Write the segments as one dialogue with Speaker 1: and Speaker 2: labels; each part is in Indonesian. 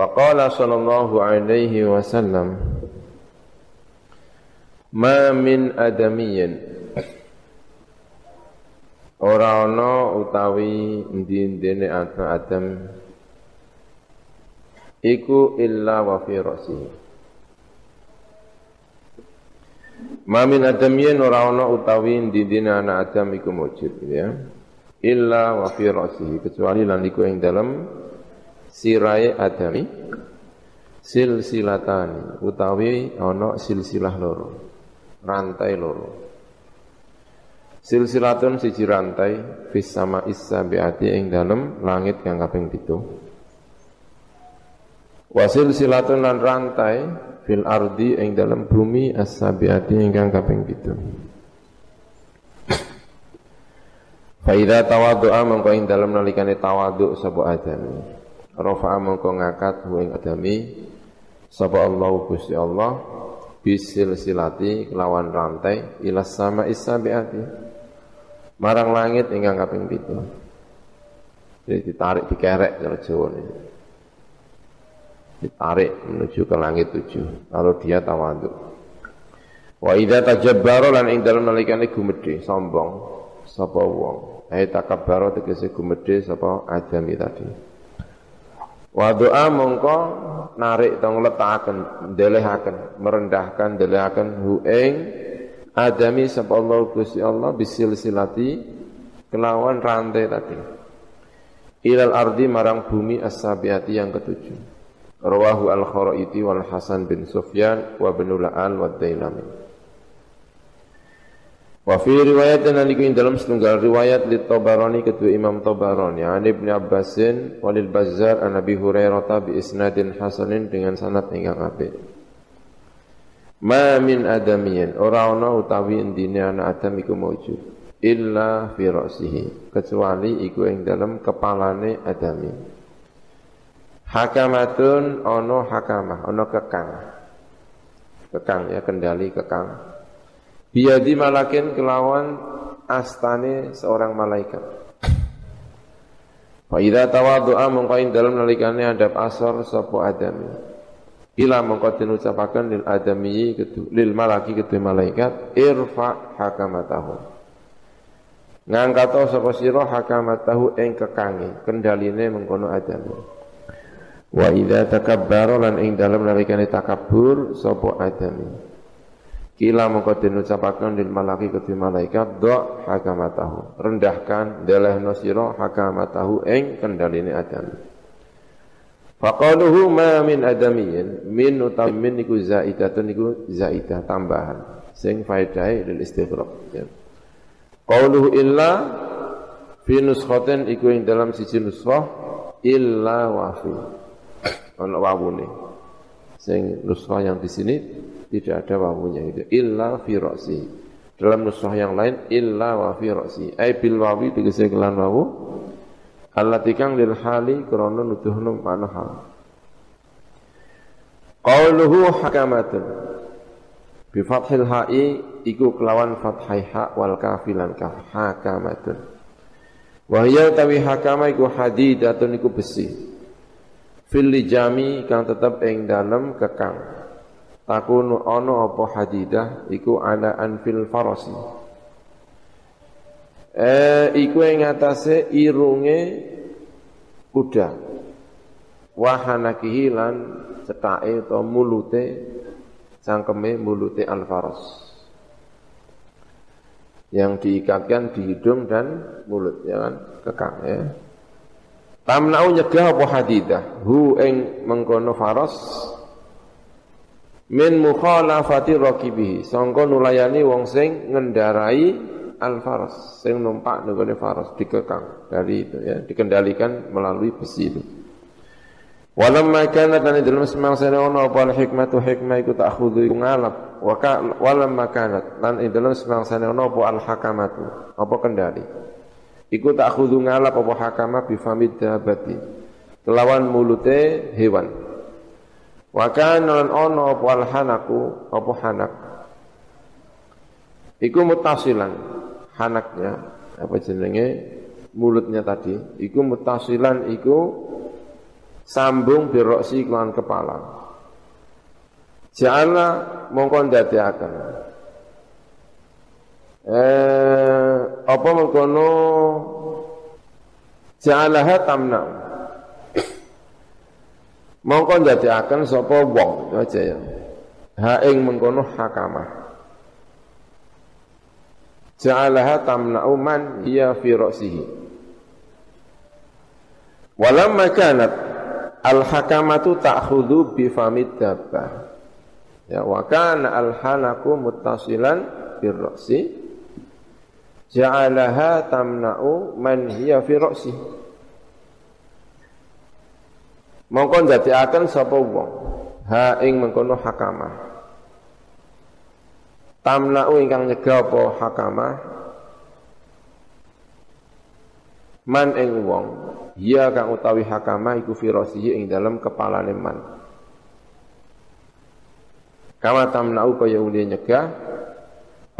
Speaker 1: Wa qala sallallahu alaihi wasallam Ma min adamiyyin Ora ana utawi endi-endine Adam iku illa wa fi ra'sihi Mamin adam yen ora ana utawi ndindine anak Adam iku mujud ya. Illa wa fi ra'sihi kecuali lan iku ing dalem sirahe Adami silsilatani utawi ana silsilah loro. Rantai loro. Silsilatun siji rantai fis sama isa biati ing dalem langit kang kaping 7. Wasil silatun lan rantai fil ardi ing dalam bumi as-sabiati ingkang kaping 7. Fa idza tawaddu'a mongko ing dalem nalikane tawadhu sapa. Rafa'a mongko ngangkat ing adami. Sapa Allah Gusti Allah bisil silati kelawan rantai ilas sama isabiati marang langit ingkang kaping 7. Jadi ditarik dikerek cara Jawa ini. Ditarik menuju ke langit tujuh. Kalau dia tawadhu wa idza tajabbara lan ing dalem nalikane gumedhe sombong sapa wong. Ai takabbara tegese gumedhe sapa adami tadi wa doa mongko narik tong letaken ndelehaken merendahkan ndelehaken hu ing adami sapa Allah Gusti Allah bisil silati kelawan rantai tadi ilal ardi marang bumi as-sabiati yang ketujuh Rawahu al-Kharaiti wal Hasan bin Sufyan wa bin La'al wa Dailami. Wa fi riwayat dan niku dalam setunggal riwayat li Tabarani kedua Imam Tabarani an Ibnu Abbasin walil Bazzar an Abi Hurairah bi isnadin hasanin dengan sanad ingkang apik. Ma min adamiyin ora ana utawi endine anak Adam iku maujud illa fi ra'sihi kecuali iku ing dalam kepalane Adami. Hakamatun ono hakamah, ono kekang. Kekang ya, kendali kekang. Biadi malakin kelawan astane seorang malaikat. Fa idza tawaddu'a mongko dalam nalikane adab asar sapa adami. Ila mongko den ucapaken lil adami lil malaki kedue malaikat irfa hakamatahu. Ngangkat sapa sira hakamatahu ing kekange kendaline mengkono adami. Wa idza takabbara lan ing dalem nalikane takabbur sapa adami. Kila mongko den ucapaken lil malaki kedhi malaikat do hakamatahu. Rendahkan delehno sira hakamatahu ing kendaline adami. Faqaluhu ma min adamiyin min utawi min niku zaidatun niku zaidah tambahan sing faedahe lil istighraq ya. Qauluhu illa fi nuskhatin iku ing dalam siji nuskhah illa wa fi ono wawune. Sing nuskhah yang di sini tidak ada wawunya itu. Illa fi ra'si. Dalam nuskhah yang lain illa wa fi ra'si. Ai bil wawi tegese kelan wawu. Allati kang lil hali krana nuduhna mana hal. Qauluhu hakamatun. Bi fathil ha'i iku kelawan fathai ha wal kafilan kaf hakamatun. Wahya tawi hakama iku hadidatun iku besi fil jami kang tetep ing dalem kekang takunu ono apa hadidah iku ala anfil farasi. Eh iku ing atase irunge kuda. Wahana kihilan cetake atau mulute cangkeme mulute al faras. Yang diikatkan di hidung dan mulut ya kan? Kekang ya. Tamna'u nyegah apa hadidah? Hu ing mengkono faras min mukhalafati raqibihi sangka nulayani wong sing ngendarai al faras sing numpak nggone faras dikekang. Dari itu ya dikendalikan melalui besi itu. Walamma kanat lan dalam semangsa ono apa hikmatu hikmah iku ta'khudhu ngalap. Wa walamma kanat lan dalam semangsa ono apa al hakamatu apa kendali. Iku tak khudu ngalap apa hakama bifamid dabati. Kelawan mulute hewan. Wa kana lan ono apa alhanaku apa hanak. Iku mutasilan hanaknya apa jenenge mulutnya tadi iku mutasilan iku sambung biroksi kelan kepala. Ja'ala mongko ndadekaken. Eh apa mengkono ja'alaha tamna. Mongko ndadekaken sapa wong aja ya. Ha ing mengkono hakamah. Ja'alaha tamna'u man hiya fi ra'sihi. Walamma kanat al-hakamatu ta'khudhu bi famid dabbah. Ya, wa kana al-halaku muttasilan bir ra'si. Ja'alaha tamna'u man hiya fi ra'si. Mongko ndadekaken sapa wong? Ha ing mengkono hakamah. Tamna'u ingkang nyegah apa hakamah? Man ing wong ya kang utawi hakama iku firasihi ing dalam kepalane man. Kama tamna'u kaya uli nyegah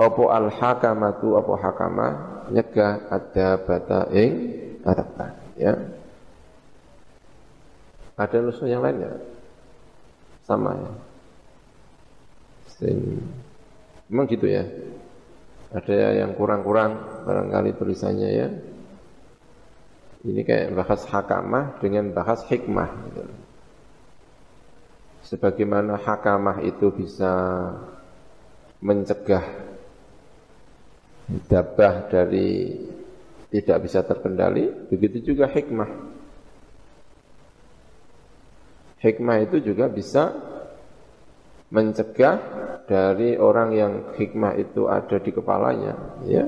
Speaker 1: apa al hakamatu apa hakama nyegah ada bata ing adabah ya ada nusul yang lain ya sama ya Sing, memang gitu ya ada yang kurang-kurang barangkali tulisannya ya ini kayak bahas hakamah dengan bahas hikmah. Gitu. Sebagaimana hakamah itu bisa mencegah dabah dari tidak bisa terkendali, begitu juga hikmah. Hikmah itu juga bisa mencegah dari orang yang hikmah itu ada di kepalanya, ya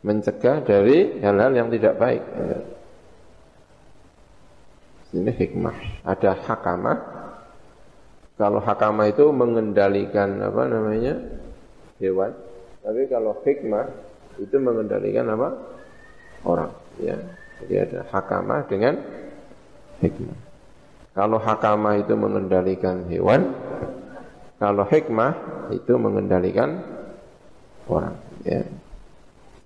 Speaker 1: mencegah dari hal-hal yang tidak baik. Ini hikmah. Ada hakamah. Kalau hakamah itu mengendalikan apa namanya hewan. Tapi kalau hikmah itu mengendalikan apa orang. Ya. Jadi ada hakamah dengan hikmah. Kalau hakamah itu mengendalikan hewan, kalau hikmah itu mengendalikan orang. Ya.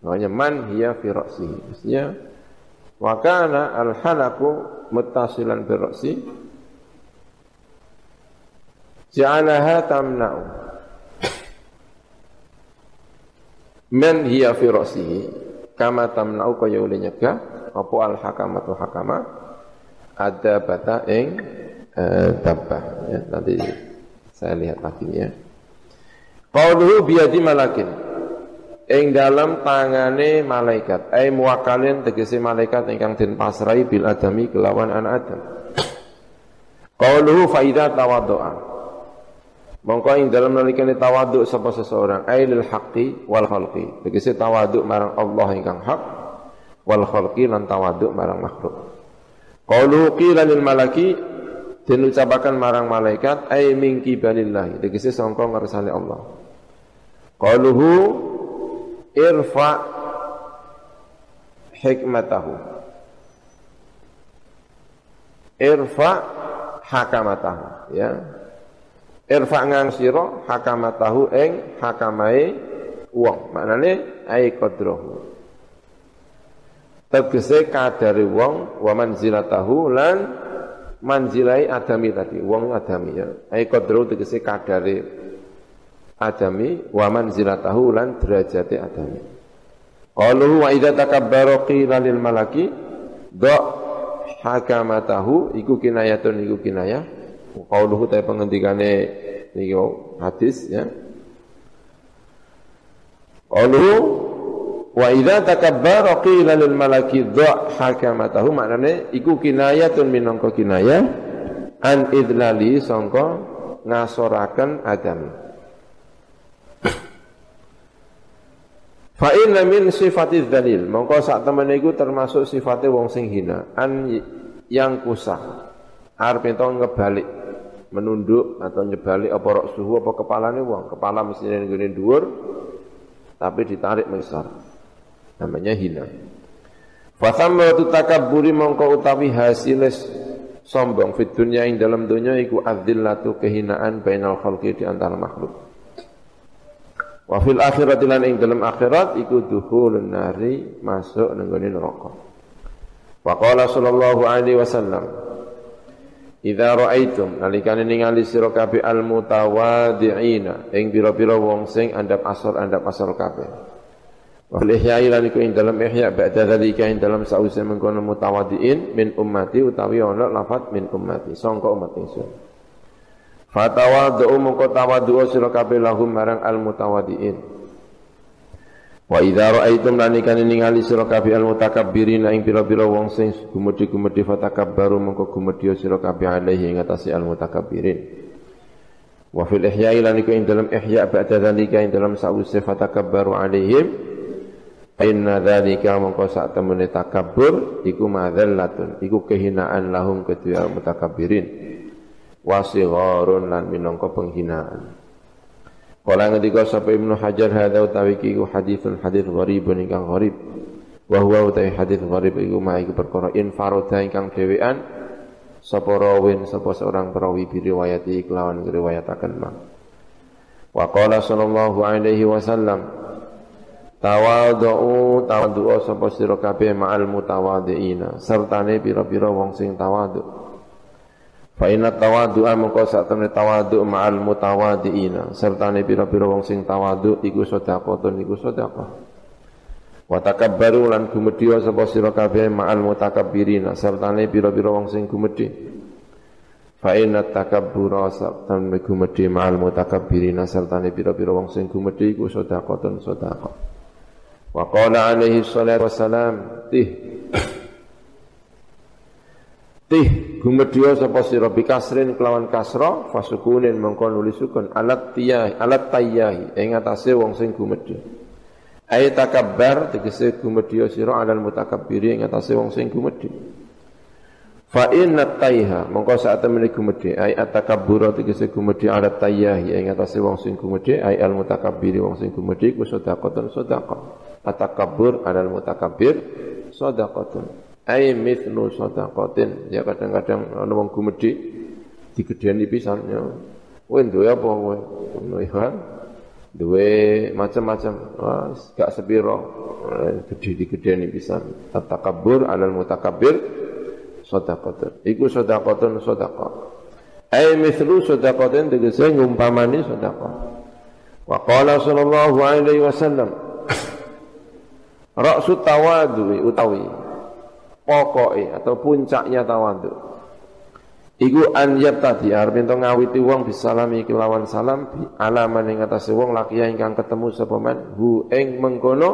Speaker 1: Makanya man hiya fi. Maksudnya wa kana al halaku muttasilan bi ra'si ja'alaha tamna'u. Man hiya fi ra'sihi kama tamna'u kaya oleh nyegah apa al hakamatu hakama ada bata ing eh, dabah ya nanti saya lihat lagi ya. Qauluhu biyadi malakin. Ing dalam tangane malaikat. Ai muwakalin tegese malaikat ingkang den pasrai bil adami kelawan anak adam. Qauluhu fa idza tawaddu'a mongko ing dalam nalikane tawadhu sapa seseorang. Ai lil haqqi wal khalqi. Tegese tawadhu marang Allah ingkang hak wal khalqi lan tawadhu marang makhluk qauluhu qila lil malaki den ucapaken marang malaikat ai min kibalillahi tegese sangka ngersane Allah. Qauluhu irfa hikmatahu. Irfa hakamatahu ya. Irfa ngang sira hakamatahu ing hakamai wong. Maknane ai qadrahu tegese kadare wong wa manzilatahu lan manzilai adami tadi wong adami ya. Ai qadrahu tegese kadare adami wa manzilatahu lan derajate adami. Qalu wa idza takabbara qila lil malaki do hakamatahu iku kinayatun iku kinayah. Qauluhu ta pengendikane niku hadis ya. Qaluhu wa idza takabbara qila lil malaki do hakamatahu maknane iku kinayatun minangka kinayah an idlali sangka ngasoraken adami Fa inna min sifati dzalil, mongko sak temen iku termasuk sifate wong sing hina, an yang kusah. Arep ento ngebalik, menunduk atau nyebalik apa rok suhu apa kepalane wong. Kepala mesti ngene dhuwur tapi ditarik mesar. Namanya hina. Fa thammatu takabburi mongko utawi hasil sombong fit dunya ing dalam dunya iku adzillatu kehinaan bainal khalqi di antara makhluk. Wa fil akhirati lan ing dalam akhirat iku dukhulun nari masuk nang gone neraka. Wa qala sallallahu alaihi wasallam Idza ra'aitum nalikane ningali sira kabeh al mutawadhi'ina ing pira-pira wong sing andap asor andap asor kabeh. Wa fil ihya'i lan iku ing dalam ihya ba'da dzalika ing dalam sause mengkono mutawadhi'in min ummati utawi ana lafat min ummati sangka umat ingsun. Fatawadhu mongko tawadhu sira kabeh lahum marang al mutawadhi'in. Wa idza ra'aitum lan ikan ningali sira kabeh al mutakabbirina ing pira-pira wong sing gumedhi-gumedhi fatakabbaru mengko gumedhi sira kabeh alaihi ing atase al mutakabbirin. Wa fil ihya'i lan iku ing dalam ihya' ba'da dzalika ing dalam sause fatakabbaru alaihim Inna dzalika mongko sak temene takabbur iku madzallatun iku kehinaan lahum kedua mutakabbirin wasigharun lan minangka penghinaan. Kala ngendika sapa Ibnu Hajar hadza utawi iku haditsun hadits gharibun ingkang gharib. Wa huwa utawi hadits gharib iku ma iku perkara infaroda ingkang dhewean sapa rawin sapa seorang perawi bi riwayati kelawan riwayataken ma. Wa qala sallallahu alaihi wasallam Tawadhu tawadhu sapa sira kabeh ma'al mutawadhiina sertane pira-pira wong sing tawadhu. Fa inna tawaddu'a mengko temne tawaddu ma'al mutawaddiina sertane pira-pira wong sing tawaddu iku sedekahun iku sedekah. Wa takabbaru lan gumedhi sapa sira kabeh ma'al mutakabbirina sertane pira-pira wong sing gumedhi. Fa inna takabbura sak temne gumedhi ma'al mutakabbirina sertane pira-pira wong sing gumedhi iku sedekahun sedekah. Wa qala alaihi salatu wassalam tih Tih gumedya sapa sira bikasrin kelawan kasra fasukunin mengko nulis sukun alat tiyah alat tayyahi ing atase wong sing gumedya. Ay takabbar tegese gumedya sira alal mutakabbiri ing atase wong sing gumedya. Fa inna tayha mengko sak temene gumedhe ay atakabbura tegese gumedhe alat tayyahi ing atase wong sing gumedhe ay al mutakabbiri wong sing gumedhe ku sedekah sedekah. Atakabbur alal mutakabbir sedekah ai mithlu sadaqatin. Ya kadang-kadang ana wong gumedhi digedheni pisan ya. Kowe duwe apa ya duwe macam-macam. Wah gak sepiro. Gede digedheni pisan. Takabbur alal mutakabbir sadaqatun. Iku sadaqatun sadaqah ai mithlu sadaqatin tegese ngumpamani sadaqah wa qala sallallahu alaihi wasallam Ra'su tawadhu utawi pokoknya atau puncaknya tawadhu. Iku an tadi arep ento ngawiti wong bisalami kelawan salam bi alaman ing atase wong laki ingkang ketemu sapa man? Hu ing mengkono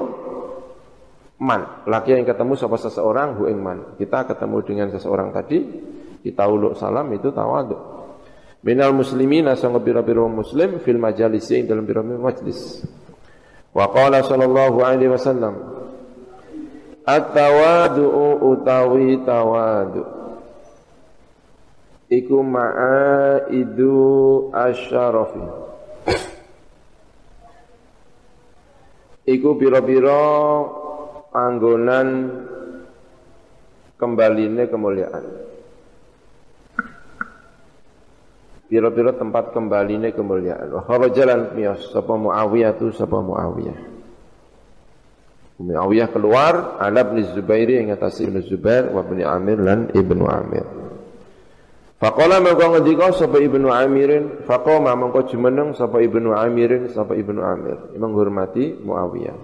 Speaker 1: man. Laki yang ketemu sapa seseorang hu ing man. Kita ketemu dengan seseorang tadi kita uluk salam itu tawadhu. Minal muslimin sanga pira-pira muslim fil majalis ing dalam pira-pira majlis. Wa qala sallallahu alaihi wasallam At-tawadu'u utawi tawadu. Iku ma'aidu asyarafi. Iku piro-piro panggonan kembaline kemuliaan. Piro-piro tempat kembaline kemuliaan. Wa kharajalan miyas Sapa Muawiyah tu sapa Muawiyah Muawiyah keluar ala bin Zubairi yang atas Ibnu Zubair wa bin Amir lan Ibnu Amir. Faqala mangko ngendika sapa Ibnu Amirin, faqama mangko jumeneng sapa Ibnu Amirin sapa Ibnu Amir, menghormati Muawiyah.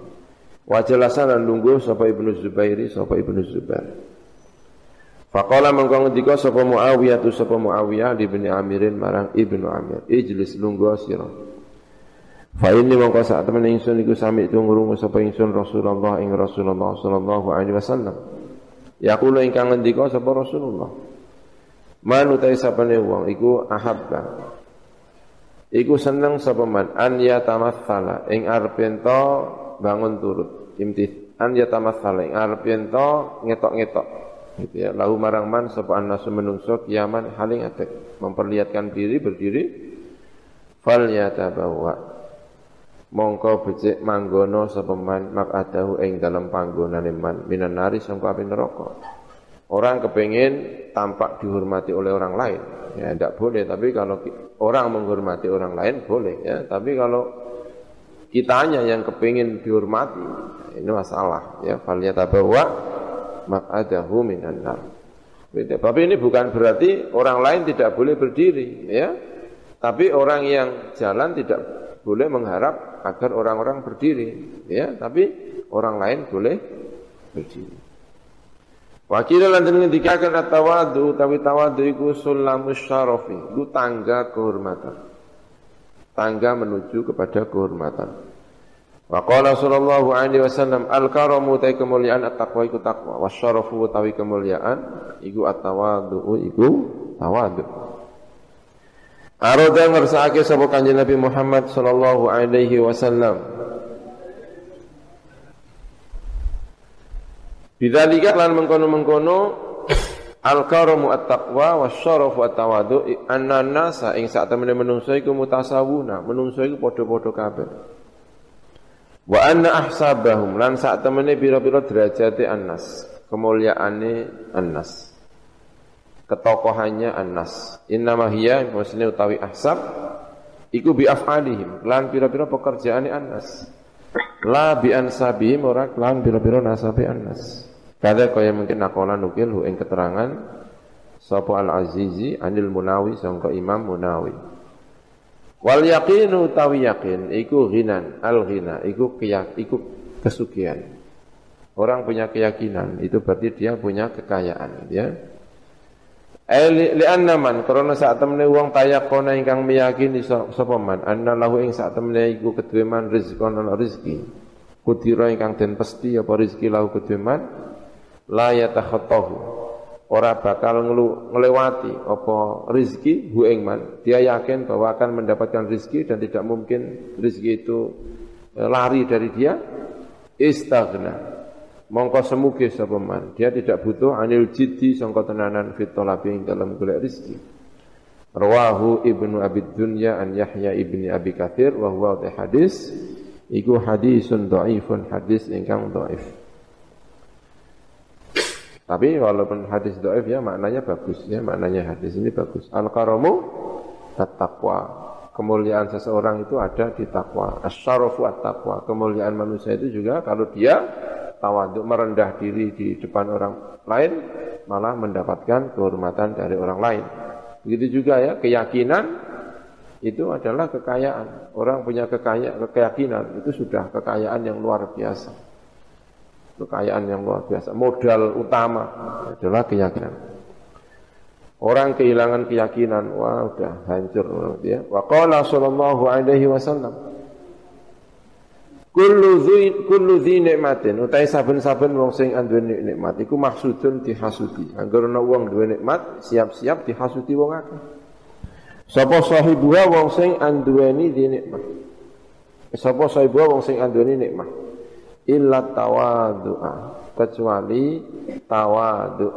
Speaker 1: Wa jelasan lan lungguh sapa Ibnu Zubairi sapa Ibnu Zubair. Faqala mangko ngendika sapa Muawiyah tu sapa Muawiyah di bin Amirin marang Ibnu Amir, ijlis lungguh sira. Fa inni mongko sak temen ingsun iku sami tu ngrungu sapa ingsun Rasulullah ing Rasulullah sallallahu alaihi wasallam. Yaqulu ingkang ngendika sapa Rasulullah. Man utai sapane wong iku ahabba. Iku seneng sapa man an ya tamassala ing arep ento bangun turut. Imtith an ya tamassala ing arep ento ngetok-ngetok. Gitu ya. Lahu marang man sapa annasu menungso kiaman haling atek memperlihatkan diri berdiri fal yatabawwa mongko becik manggono sapa man makadahu ing dalam panggonane man minan nari sangka api neraka. Orang kepingin tampak dihormati oleh orang lain, ya tidak boleh. Tapi kalau orang menghormati orang lain boleh, ya. Tapi kalau kitanya yang kepingin dihormati, ini masalah, ya. Faliyatabawa makadahu minan nar. Tapi ini bukan berarti orang lain tidak boleh berdiri, ya. Tapi orang yang jalan tidak boleh mengharap agar orang-orang berdiri, ya. Tapi orang lain boleh berdiri. Wakil lan den ngendikaken at-tawadu utawi tawadu iku sulamus iku tangga kehormatan. Tangga menuju kepada kehormatan. Wa qala sallallahu alaihi wasallam al-karamu ta kemuliaan at-taqwa iku takwa, wasyarafu utawi kemuliaan iku at-tawadu iku tawadu. Aroda ngersakake sapa kanjeng Nabi Muhammad sallallahu alaihi wasallam. Bidzalika lan mengkono-mengkono al-karamu at-taqwa wasyarafu at-tawadu anna nasa ing sak temene menungso iku mutasawuna, menungso iku padha-padha kabeh. Wa anna ahsabahum lan sak temene pira-pira derajate annas, kemuliaane annas. Ketokohannya annas. Innama hiya maksudnya utawi ahsab iku bi af'alihim lan pira-pira pekerjaane annas. La bi ansabihim ora lan pira-pira nasabe annas. Kada kaya mungkin nakola nukil hu ing keterangan sapa al-Azizi anil Munawi sangka Imam Munawi. Wal yaqinu tawi yakin iku ghinan, al ghina iku keyak, iku kesugihan. Orang punya keyakinan itu berarti dia punya kekayaan, ya. Eh li anna man karena saat temene wong tayakona ingkang meyakini sapa man anna lahu ing saat temene iku kedue man rezekon ana rezeki. Kudira ingkang den pesti apa rezeki lahu kedue man la yatakhattahu ora bakal ngelu, ngelewati apa rizki hu man. Dia yakin bahwa akan mendapatkan rizki dan tidak mungkin rizki itu e, lari dari dia. Istagna. Mongko semuge sapa man. Dia tidak butuh anil jiddi sangka tenanan fit talabi dalam golek rizki. Rawahu Ibnu Abi Dunya an Yahya ibni Abi Katsir wa huwa hadis iku hadisun dhaifun hadis ingkang dhaif. Tapi walaupun hadis doif ya maknanya bagus ya maknanya hadis ini bagus. Al karamu at-taqwa. Kemuliaan seseorang itu ada di takwa. Asyarafu at-taqwa. Kemuliaan manusia itu juga kalau dia tawaduk merendah diri di depan orang lain malah mendapatkan kehormatan dari orang lain. Begitu juga ya keyakinan itu adalah kekayaan. Orang punya kekayaan, keyakinan itu sudah kekayaan yang luar biasa kekayaan yang luar biasa. Modal utama adalah keyakinan. Orang kehilangan keyakinan, wah udah hancur dia. Wa qala sallallahu alaihi wasallam Kullu dhi kullu dhi nikmatin utai saben-saben wong sing anduweni nikmat iku maksudun dihasuti. Angger ana wong duwe nikmat, siap-siap dihasuti wong akeh. Sapa sahibuha wong sing anduweni di nikmat. Sapa sahibuha wong sing anduweni nikmat illa tawadu'a kecuali tawadu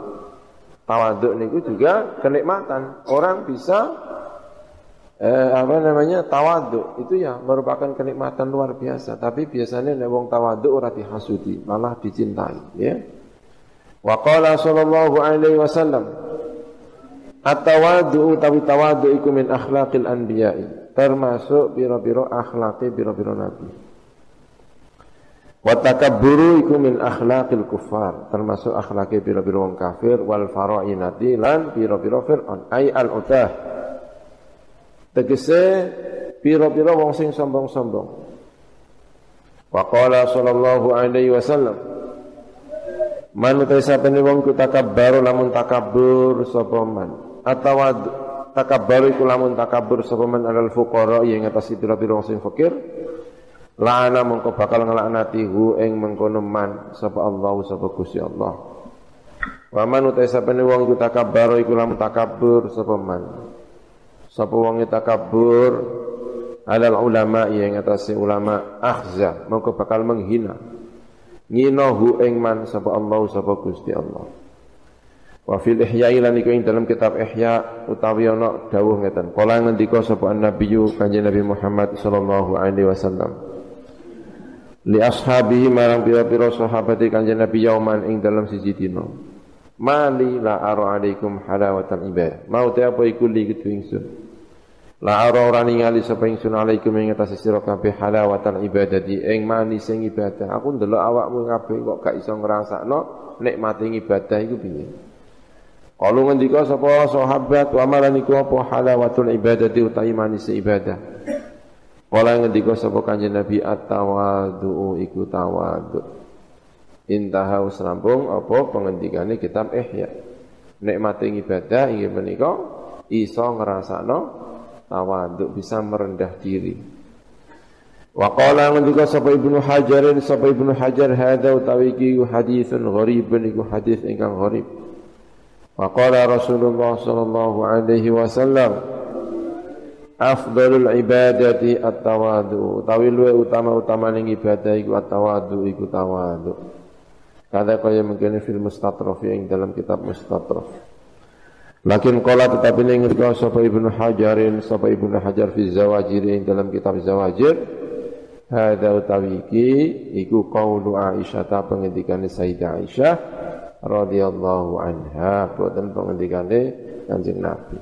Speaker 1: tawadu niku juga kenikmatan orang bisa eh, apa namanya? Tawadu itu ya merupakan kenikmatan luar biasa. Tapi biasanya nek wong tawadu ora malah dicintai ya. Wa qala sallallahu alaihi wasallam at-tawadu tawadu iku min akhlaqil anbiya'i. Termasuk biro-biro akhlaqi biro-biro nabi. Wa takabburu iku min akhlaqil kufar, termasuk akhlaki pira-pira wong kafir wal farainati lan pira-pira fir'aun, ai al utah. Tegese pira-pira wong sing sombong-sombong. Wa qala sallallahu alaihi wasallam Man utai sapene wong ku takabbaru lamun takabbur sapa man. Atawa takabbaru iku lamun takabbur sapa man alal fuqara yang atas pira-pira wong sing fakir La'ana mengko bakal ngelaknati hu ing mengkono man sapa Allah sapa Gusti Allah. Wa man utai sapene wong iku takabbar iku lamun takabbur sapa man. Sapa wong takabbur alal ulama yang atase ulama akhza mengko bakal menghina. Nginohu ing man sapa Allah sapa Gusti Allah. Wa fil ihya lan iku ing dalam kitab Ihya utawi ana dawuh ngeten. Kala ngendika sapa Nabi Kanjeng Nabi Muhammad sallallahu alaihi wasallam li ashabihi marang pira-pira sahabate kanjeng Nabi yauman ing dalam siji dina mali la ara alaikum halawatan ibadah mau te apa iku li kudu ingsun la ara ora ningali sapa ingsun alaikum ing atas sira kabeh halawatan ibadati ing manis sing ibadah aku ndelok awakmu kabeh kok gak iso ngrasakno nikmate ibadah iku piye Kalau ngendika sapa sahabat wa malan iku apa halawatul ibadati utawi manis ibadah. Kala ngendika sapa kanjeng Nabi at-tawadhu iku tawadhu. Intaha rampung apa pengendikane kitab Ihya. Nikmate ibadah inggih menika iso ngrasakno tawaduk bisa merendah diri. Wa qala mendika sapa ibnu hajarin sapa ibnu hajar hadza utawi iki haditsun gharibun iku hadits ingkang gharib. Wa qala rasulullah sallallahu alaihi wasallam afdalul ibadati at-tawadu utawi luwe utama-utama ning ibadah iku at-tawadu iku tawadu. Kada kaya mungkin fil mustatrafi ing dalam kitab mustatraf. Lakin qala tetapi ning ngerti sapa Ibnu Hajarin sapa Ibnu Hajar fi Zawajir dalam kitab Zawajir Hada utawi iki iku qaulu Aisyah ta pengendikane Sayyidah Aisyah radhiyallahu anha boten pengendikane Kanjeng Nabi.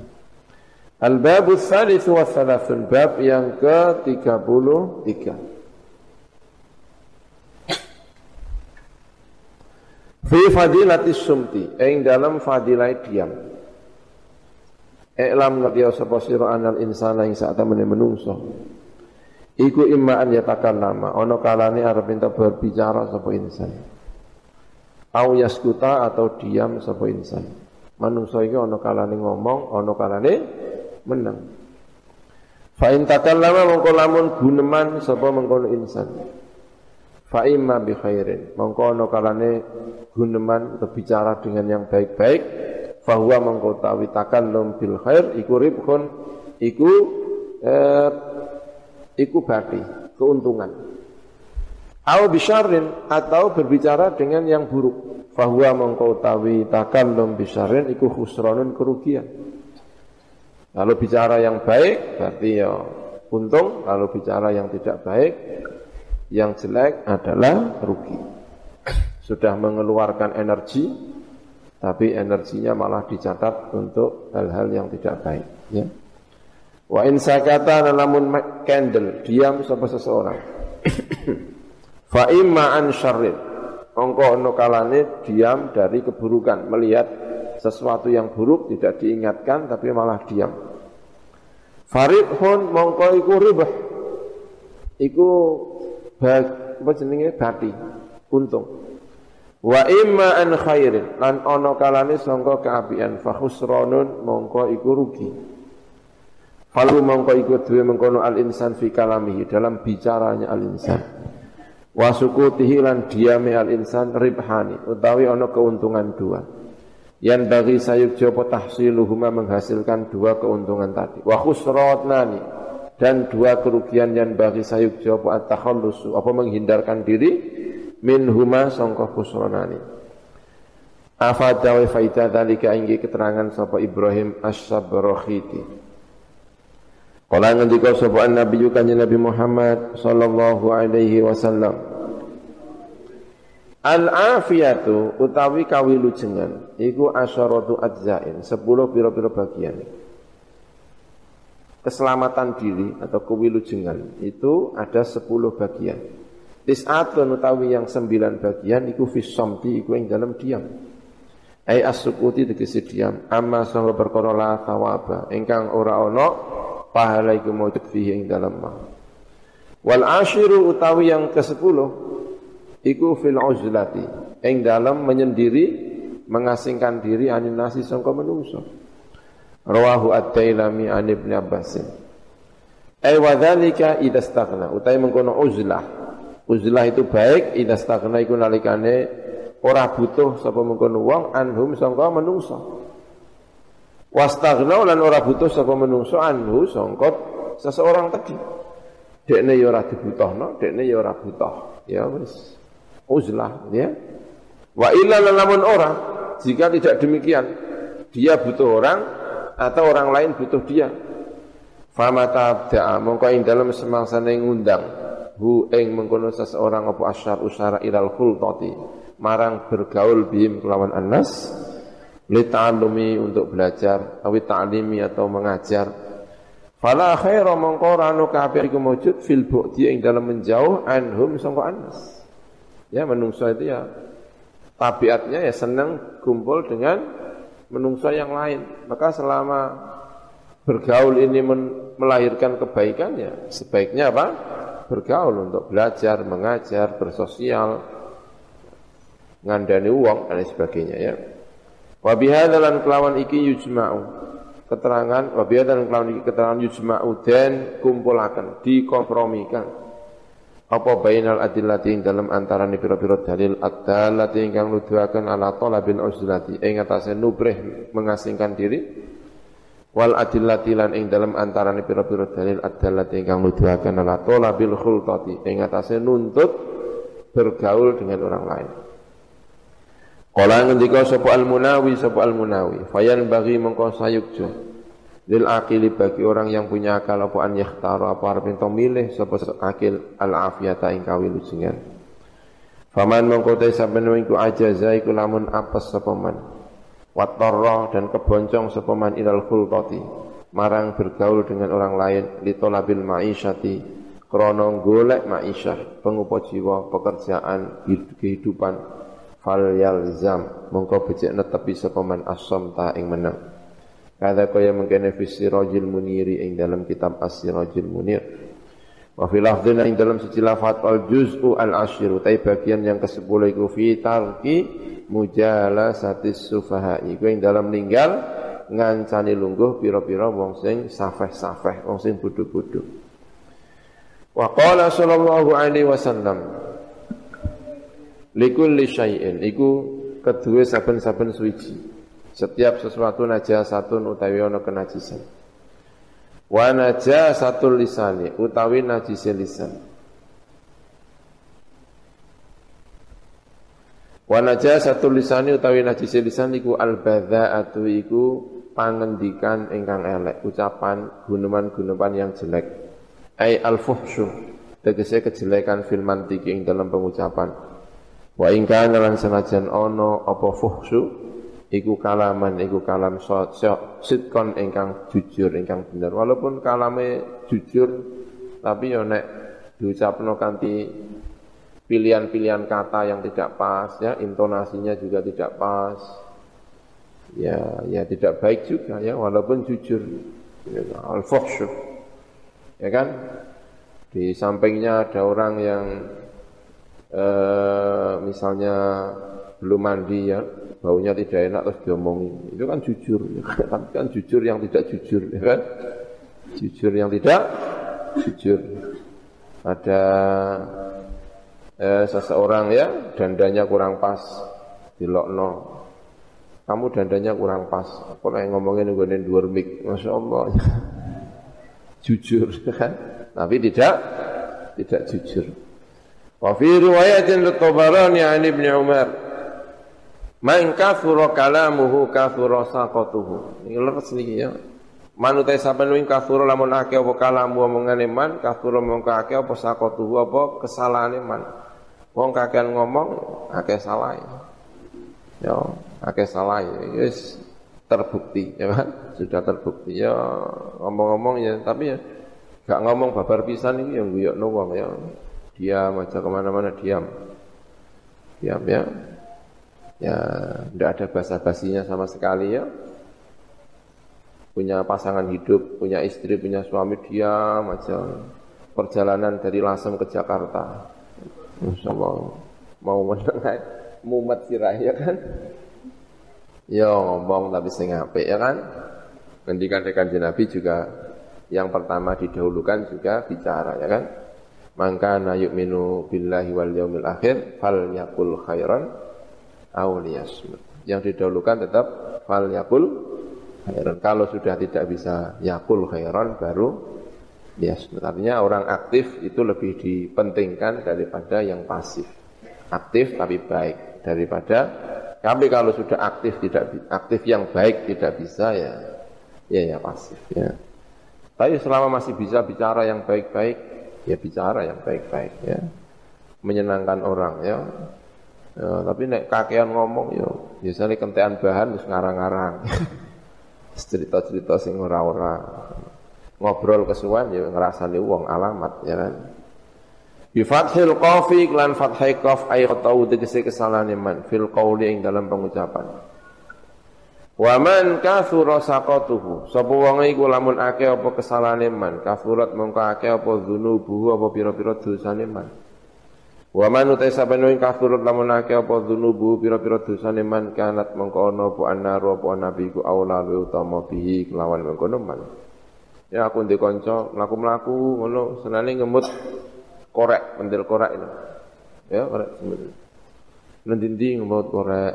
Speaker 1: Al-babu tsalits wa tsalatsun bab yang ke-33. Fi fadilati sumti ing dalam fadilah diam. Iklam ngerti sapa sira anal insana ing sak temene menungso. Iku imma an yatakallama ana kalane arep minta berbicara sapa insan au yaskuta atau diam sapa insan. Manungsa iki ana kalane ngomong, ana kalane meneng. Fa in takallama mongko lamun guneman sapa mengkono insan. Fa imma bi khairin. Mongko ana kalane guneman berbicara dengan yang baik-baik, fa huwa mongko tawi takallum bil khair iku ribhun iku eh, iku bati, keuntungan. Au bisyarrin atau berbicara dengan yang buruk. Fahuwa mengkau tawi takallum bisyarrin iku khusranun kerugian. Kalau bicara yang baik berarti ya untung, kalau bicara yang tidak baik yang jelek adalah rugi. Sudah mengeluarkan energi tapi energinya malah dicatat untuk hal-hal yang tidak baik ya. Wa in sakata namun candle diam sama seseorang Fa imma an syarrin. Mongko ono kalane diam dari keburukan, melihat sesuatu yang buruk tidak diingatkan tapi malah diam. Faribhun mongko iku ribah. Iku apa jenenge bati, untung. Wa imma an khairin. Lan ono kalane sangka keapian. Fa khusranun mongko iku rugi. Falu mongko iku duwe mengkono al insan fi kalamihi dalam bicaranya al insan wa sukutihi lan diame al insan ribhani utawi ana keuntungan dua. Yang bagi sayuk jopo tahsiluhuma menghasilkan dua keuntungan tadi. Wa khusratnani dan dua kerugian yang bagi sayuk jopo at-takhallusu apa menghindarkan diri min huma sangka khusranani Afada wa faida dalika inggi keterangan sapa Ibrahim As-Sabrakhiti Kala ngendika sapa Nabi kanjeng Nabi Muhammad sallallahu alaihi wasallam Al-afiyatu utawi kawilujengan iku asyaratu ajzain, 10 pira-pira bagian. Keselamatan diri atau kewilujengan itu ada 10 bagian. Tis'atun utawi yang 9 bagian iku fisamti iku ing dalam diam. Ai as-sukuti tegese diam, amma sanga perkara la tawaba ingkang ora ana pahala iku maujud fihi ing dalam ma. Wal ashiru utawi yang ke-10 iku fil uzlati. Ing dalam menyendiri mengasingkan diri anin nasi sangka menungso rawahu at-tailami an ibn abbas ay wa dzalika idza staghna utai mengkono uzlah uzlah itu baik idza staghna iku nalikane ora butuh sapa mengkono wong anhum sangka menungso wastaghna lan ora butuh sapa menungso anhu sangka seseorang tadi dekne ya ora dibutuhno dekne ya ora butuh ya wis uzlah ya. Wa illa lamun orang jika tidak demikian dia butuh orang atau orang lain butuh dia. Famata da'a mongko ing dalem semangsane ngundang hu ing mengkono seseorang apa asyar usara ilal khultati marang bergaul bihim kelawan anas li ta'allumi untuk belajar awi ta'limi atau mengajar fala khaira mongko rano kabeh iku mujud fil bu'di ing dalam menjauh anhum sangka anas Ya menungso itu ya tabiatnya ya senang kumpul dengan menungso yang lain. Maka selama bergaul ini melahirkan kebaikan ya sebaiknya apa? Bergaul untuk belajar, mengajar, bersosial, ngandani uang dan sebagainya ya. Wa bihadzalan kelawan iki yujma'u. Keterangan wa bihadzalan kelawan iki keterangan yujma'u dan kumpulaken, dikompromikan apa bainal adillati ing dalam antarané pira-pira dalil ad-dallati ingkang nuduhaken ala talabil uzlati ing atase nubrih mengasingkan diri wal adillati lan ing dalam antarané pira-pira dalil ad-dallati ingkang nuduhaken ala talabil khultati ing atase nuntut bergaul dengan orang lain Kala ngendika sapa al-Munawi sapa al-Munawi fayan bagi mengko sayukjo Lil akili bagi orang yang punya akal apa an yakhtara apa arep ento milih sapa akil al afiyata ing kawilujengan. Faman mongko te sampeyan iku ajaza iku lamun apes sapa man. Watarra dan keboncong sapa man ilal khulqati marang bergaul dengan orang lain li talabil ma'isyati krana golek ma'isyah pengupo jiwa pekerjaan kehidupan. Fal yalzam mongko becik netepi sapa man asom ta ing menang Kada kaya mengkene fi sirajil muniri ing dalam kitab as-sirajil munir. Wa fi lafdhin ing dalam siji lafat al juz'u al ashiru tai bagian yang ke-10 iku fi tarki mujalasatis sufaha iku ing dalam ninggal ngancani lungguh pira-pira wong sing safeh-safeh wong sing bodho-bodho. Wa qala sallallahu alaihi wasallam likulli syai'in iku kedua saben-saben suci. Setiap sesuatu najasatun utawi ana kenajisan. Wa najasatul lisani utawi najise lisan. Wa najasatul lisani utawi najise lisan iku al-badza'atu iku pangendikan ingkang elek, ucapan guneman-guneman yang jelek. Ai al-fuhsyu tegese kejelekan fil mantiki ing dalam pengucapan. Wa ing kana lan senajan ana apa fuhsyu iku kalaman iku kalam sitkon ingkang jujur ingkang bener. Walaupun kalame jujur tapi yo nek diucapno kanthi pilihan-pilihan kata yang tidak pas ya intonasinya juga tidak pas ya ya tidak baik juga ya walaupun jujur ya, al ya kan? Di sampingnya ada orang yang eh, misalnya belum mandi ya baunya tidak enak terus diomongi. Itu kan jujur, ya kan? Tapi kan jujur yang tidak jujur, ya kan? Jujur yang tidak jujur. Ada eh, seseorang ya dandanya kurang pas di lokno. Kamu dandanya kurang pas. Aku lagi ngomongin gue dua mic, masya Allah. jujur, ya kan? Tapi tidak tidak jujur. Wa fi riwayatin Tabarani an Ibnu Umar Man kathura kalamuhu kathura saqatuhu. Ini leres niki ya. Man utai sampean wing lamun akeh apa kalamu omongane man, kathura mongko akeh apa saqatuhu apa kesalahane man. Wong kakean ngomong akeh salah. Ya, akeh salah ya. Wis terbukti ya kan? Sudah terbukti ya ngomong-ngomong ya tapi ya gak ngomong babar pisan ini yang guyokno wong ya. Diam aja ke mana-mana diam. Diam ya ya tidak ada basa-basinya sama sekali ya punya pasangan hidup, punya istri, punya suami dia macam perjalanan dari Lasem ke Jakarta. Insya Allah mau mendengar mumet sirah ya kan? Ya ngomong tapi sing apik ya kan? Ngendikan rekan Nabi juga yang pertama didahulukan juga bicara ya kan? Maka na yu'minu billahi wal yaumil akhir fal yakul khairan auliyasmut. Yang didahulukan tetap fal yakul khairan. Kalau sudah tidak bisa yakul khairan baru yasmut. Artinya orang aktif itu lebih dipentingkan daripada yang pasif. Aktif tapi baik daripada kami kalau sudah aktif tidak aktif yang baik tidak bisa ya ya ya pasif ya. Tapi selama masih bisa bicara yang baik-baik ya bicara yang baik-baik ya. Menyenangkan orang ya Ya, tapi nek kakean ngomong ya biasanya kentean bahan terus ngarang-ngarang. Cerita-cerita sing ora-ora. Ngobrol kesuwan ya ngrasani wong alamat ya kan. Bi fathil qafi lan fathai qaf ay qatau tegese kesalahan man fil qauli ing dalam pengucapan. Wa man kathura saqatuhu sapa wong iku lamun akeh apa kesalahane man kathurat mongko akeh apa dzunubuhu apa pira-pira dosane man Wa man utai sabene kathurat lamun akeh apa dzunubuhu pira-pira dosane man kanat mongko ana apa annaru apa nabi ku aula utama bihi kelawan mengkono man Ya aku ndek kanca mlaku-mlaku ngono senane ngemut korek mendel korek itu ya korek nanti ngemut korek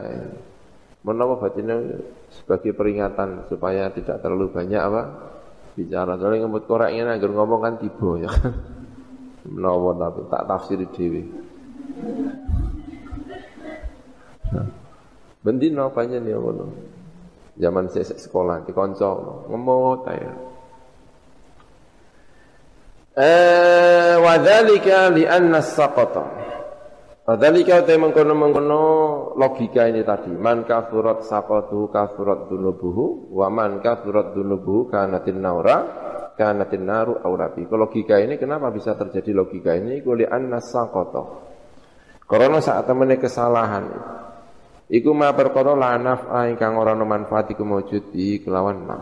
Speaker 1: menawa batinnya sebagai peringatan supaya tidak terlalu banyak apa bicara. Soalnya ngemut koreknya agar ngomong kan tiba ya kan. Menawa tapi tak tafsir dewi. Bendino banyak nih ngono. Zaman saya sekolah di konco ngemut aja. Eh, wadhalika li'anna saqata Padahal te mengkono-mengkono logika ini tadi. Man kafurat saqatu kafurat dunubuhu wa man kafurat dunubuhu kanatin naura kanatin naru aurabi. Kalau logika ini kenapa bisa terjadi logika ini? Kuli anna saqata. Karena saat temene kesalahan Iku ma perkara la naf'a ingkang ora ana manfaat iku maujud di kelawan ma.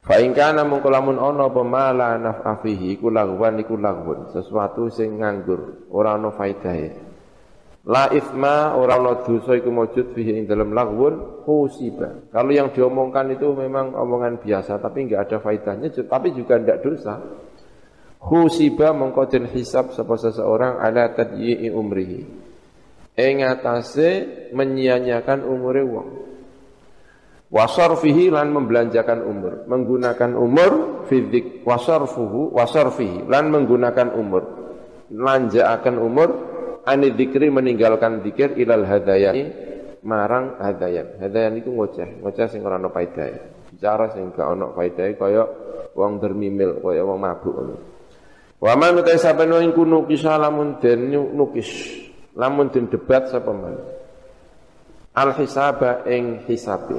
Speaker 1: Fa in kana mung lamun ana apa ma la naf'a fihi iku lagwan iku lagwan, sesuatu sing nganggur, ora ana faedahe. La isma orang ana dosa iku maujud fihi ing dalam lagwun husiba. Kalau yang diomongkan itu memang omongan biasa tapi enggak ada faedahnya tapi juga tidak dosa. Husiba mengko den hisab sapa seseorang ala tadyi'i umrihi. Ing atase menyia-nyiakan umure wong. Wasarfihi lan membelanjakan umur, menggunakan umur fidik wasarfuhu wasarfihi lan menggunakan umur, lanjaakan umur ani dzikri meninggalkan zikir ilal hadayani marang hadayan. Hadayan itu ngoceh, ngoceh sing ora ono faedah. Bicara sing gak ono faedah kaya wong dermimil, kaya wong mabuk ngono. Wa man utai saben wong kuno kisah lamun den nukis, lamun den debat sapa man. Al hisaba ing hisabe.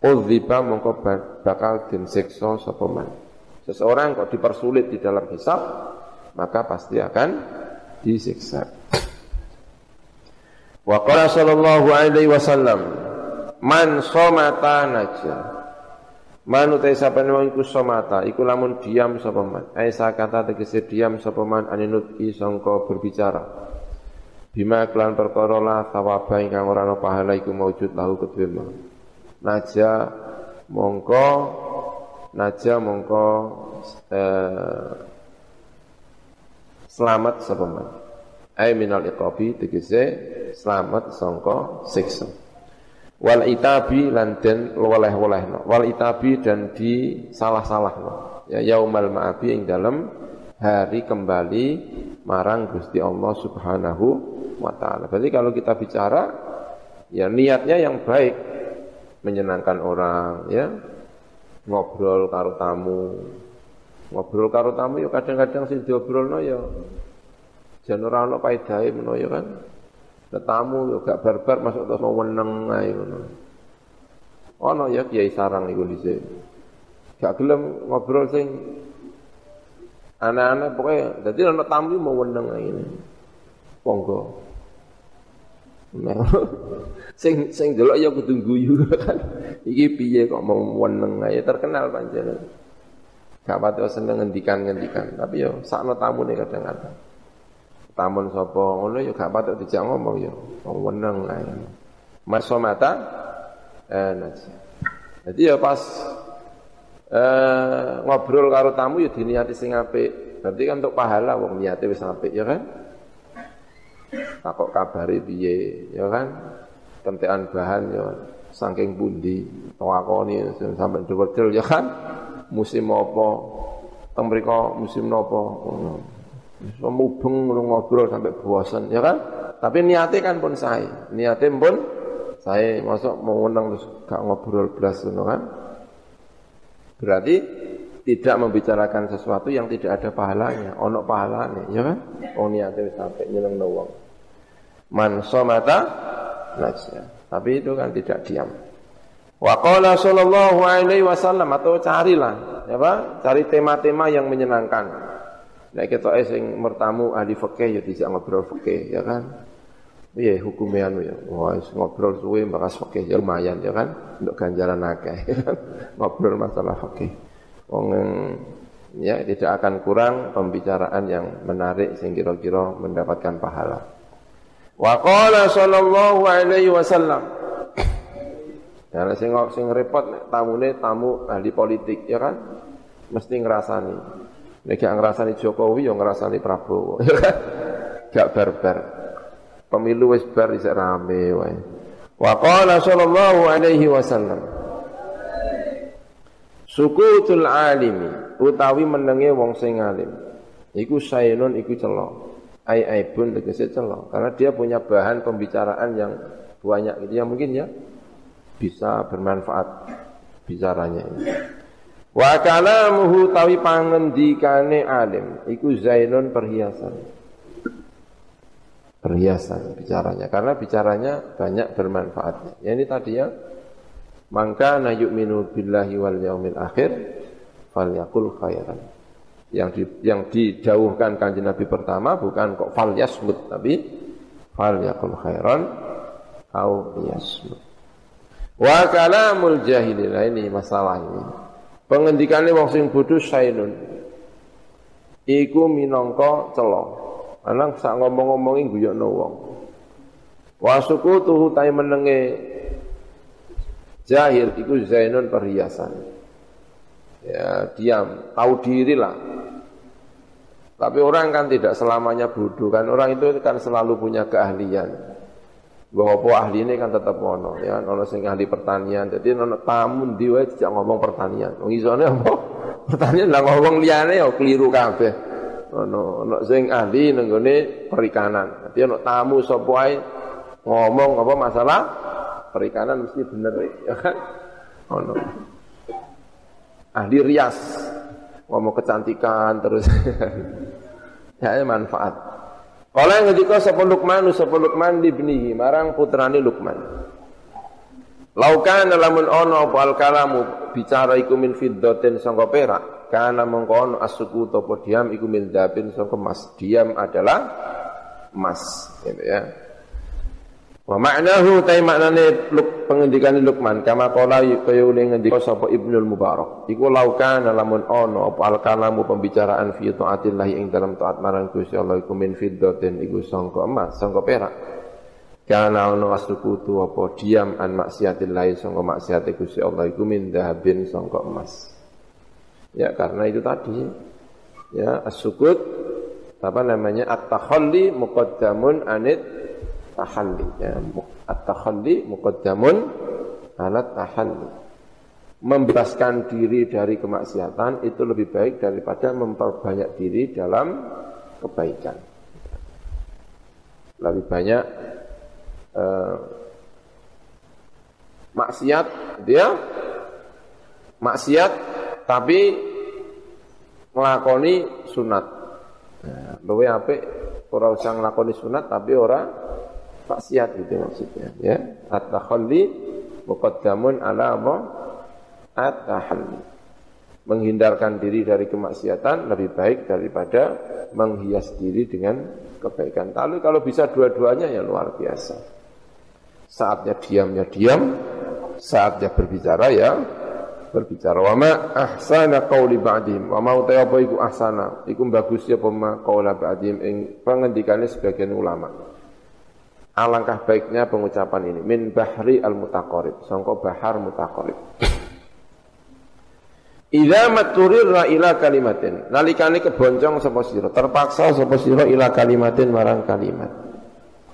Speaker 1: Udziba mongko bakal den siksa sapa man. Seseorang kok dipersulit di dalam hisab, maka pasti akan disiksa. Wa qala sallallahu alaihi wasallam man somata naja. Man utai sapa wong iku somata iku lamun diam sapa man. Aisa kata tegese diam sapa man aninutki sangka berbicara. Bima kelan perkara la thawaba ingkang ora ana pahala iku maujud lahu kedue man. Naja mongko naja mongko eh, selamat sapa man. Ai minal iqabi tegese selamat sangka siksa. Wal itabi lan den woleh-wolehno. Wal itabi dan di salah-salahno. Ya yaumal ma'abi ing dalam hari kembali marang Gusti Allah Subhanahu wa taala. Berarti kalau kita bicara ya niatnya yang baik menyenangkan orang ya ngobrol karo tamu Ngobrol karo tamu ya kadang-kadang sing diobrolno ya jan ora ana paedahe meno ya kan. Tetamu ya gak barbar masuk terus mau weneng ae ngono. Ono ya kiai sarang iku dhisik. Gak gelem ngobrol sing anak-anak pokoknya dadi ana tamu mau weneng ae ngene. Monggo. Nah, sing sing delok ya kudu guyu kan. Iki piye kok mau weneng ae terkenal pancen. Gak pati seneng ngendikan-ngendikan, tapi yo sakno nih kadang-kadang. Tamun sapa ngono yo gak pati dijak ngomong yo. Wong weneng ae. Maso mata eh nasi. Jadi ya pas eh, ngobrol karo tamu ya diniati sing apik. Berarti kan untuk pahala wong niate wis apik ya kan? Takok kabari piye ya kan? Tentean bahan ya saking pundi tawakoni sampai dhuwur ya kan? Musim apa? Teng mriku musim napa ngono mubeng ngobrol sampai bosan ya kan? Tapi niatnya kan pun saya niatnya pun saya masuk mau menang terus gak ngobrol belas ngono kan? Berarti tidak membicarakan sesuatu yang tidak ada pahalanya. Ono pahalanya ya kan? Oh niatnya sampai nyeneng wong. Man somata najya tapi itu kan tidak diam Wa qala sallallahu alaihi wasallam atau carilah ya apa? Cari tema-tema yang menyenangkan. Nek kita sing mertamu ahli fikih ya tidak ngobrol fikih ya kan. Iya hukumnya anu ya. Wah, ngobrol suwe bakas fakih ya lumayan ya kan untuk ganjaran akeh. ngobrol masalah fakih. Wong ya tidak akan kurang pembicaraan yang menarik sehingga kira-kira mendapatkan pahala. Wa qala sallallahu alaihi wasallam Karena sing sing repot tamune tamu ahli politik ya kan mesti ngrasani. Nek gak ngrasani Jokowi ya ngrasani Prabowo ya kan. Gak barbar. Pemilu wis bar isek rame wae. Wa qala sallallahu alaihi wasallam Sukutul alimi utawi menenge wong sing alim iku sainun iku celok. Ai aibun tegese celok karena dia punya bahan pembicaraan yang banyak gitu ya mungkin ya bisa bermanfaat bicaranya ini. Wa kalamuhu tawi pangendikane alim iku zainun perhiasan perhiasan bicaranya karena bicaranya banyak bermanfaatnya. Ya ini tadi ya maka na yu'minu billahi wal yaumil akhir falyakul khairan. Yang di, yang didauhkan kanjeng Nabi pertama bukan kok fal yasmut tapi fal yakul khairan au yasmut. Wa kalamul jahilin nah, ini masalah ini. Pengendikane wong sing bodho sainun iku minangka celok Alang sak ngomong-ngomongi guyokno wong. Wa sukutuhu tai menenge jahil iku zainun perhiasan. Ya, diam, tahu diri lah. Tapi orang kan tidak selamanya bodoh kan. Orang itu kan selalu punya keahlian. Bahwa ahli ini kan tetap ono ya, ono sing ahli pertanian. Jadi ono tamu ndi wae ngomong pertanian. Wong isone apa? Pertanian lah ngomong liyane ya keliru kabeh ono ono sing ahli nenggone perikanan. Dadi ono tamu sapa ngomong apa masalah perikanan mesti bener ya kan. Ono. Ahli rias ngomong kecantikan terus. ya manfaat. Kala ngendika sapa Luqman sapa Luqman libnihi marang putrane Luqman. Laukan lamun ono apa kalamu bicara iku min fiddatin sangka perak karena mengkono asuku topo diam iku min sangka emas. Diam adalah emas, gitu ya. Wa ma'nahu tai maknane luk pengendikan Luqman kama qala kaya ule ngendika sapa Ibnul Mubarak. Iku laukan lamun ono apa al kalamu pembicaraan fi taatillah ing dalam taat marang Gusti Allah iku min fiddatin iku sangka emas, sangka perak. Kana ono asuku apa diam an maksiatillah sangka maksiate Gusti Allah iku min dahabin sangka emas. Ya karena itu tadi ya as-sukut apa namanya at-takhalli muqaddamun anit tahalli ya at-takhalli muqaddamun anat tahalli. Membebaskan diri dari kemaksiatan itu lebih baik daripada memperbanyak diri dalam kebaikan. Lebih banyak uh, maksiat dia maksiat tapi nglakoni sunat. Nah, luwe apik ora usah nglakoni sunat tapi ora maksiat gitu maksudnya ya. At-takhalli muqaddamun ala apa? At-tahalli. Menghindarkan diri dari kemaksiatan lebih baik daripada menghias diri dengan kebaikan. Lalu kalau bisa dua-duanya ya luar biasa. Saatnya diamnya diam, saatnya berbicara ya berbicara wa ma ahsana qauli ba'dihim wa ma utai apa iku ahsana iku bagus ya ma qaula ba'dihim ing sebagian ulama alangkah baiknya pengucapan ini. Min bahri al mutaqarib sangka bahar mutaqarib. Idza maturirra ila kalimatin. Nalikane keboncong sapa sira? Terpaksa sapa sira ila kalimatin marang kalimat.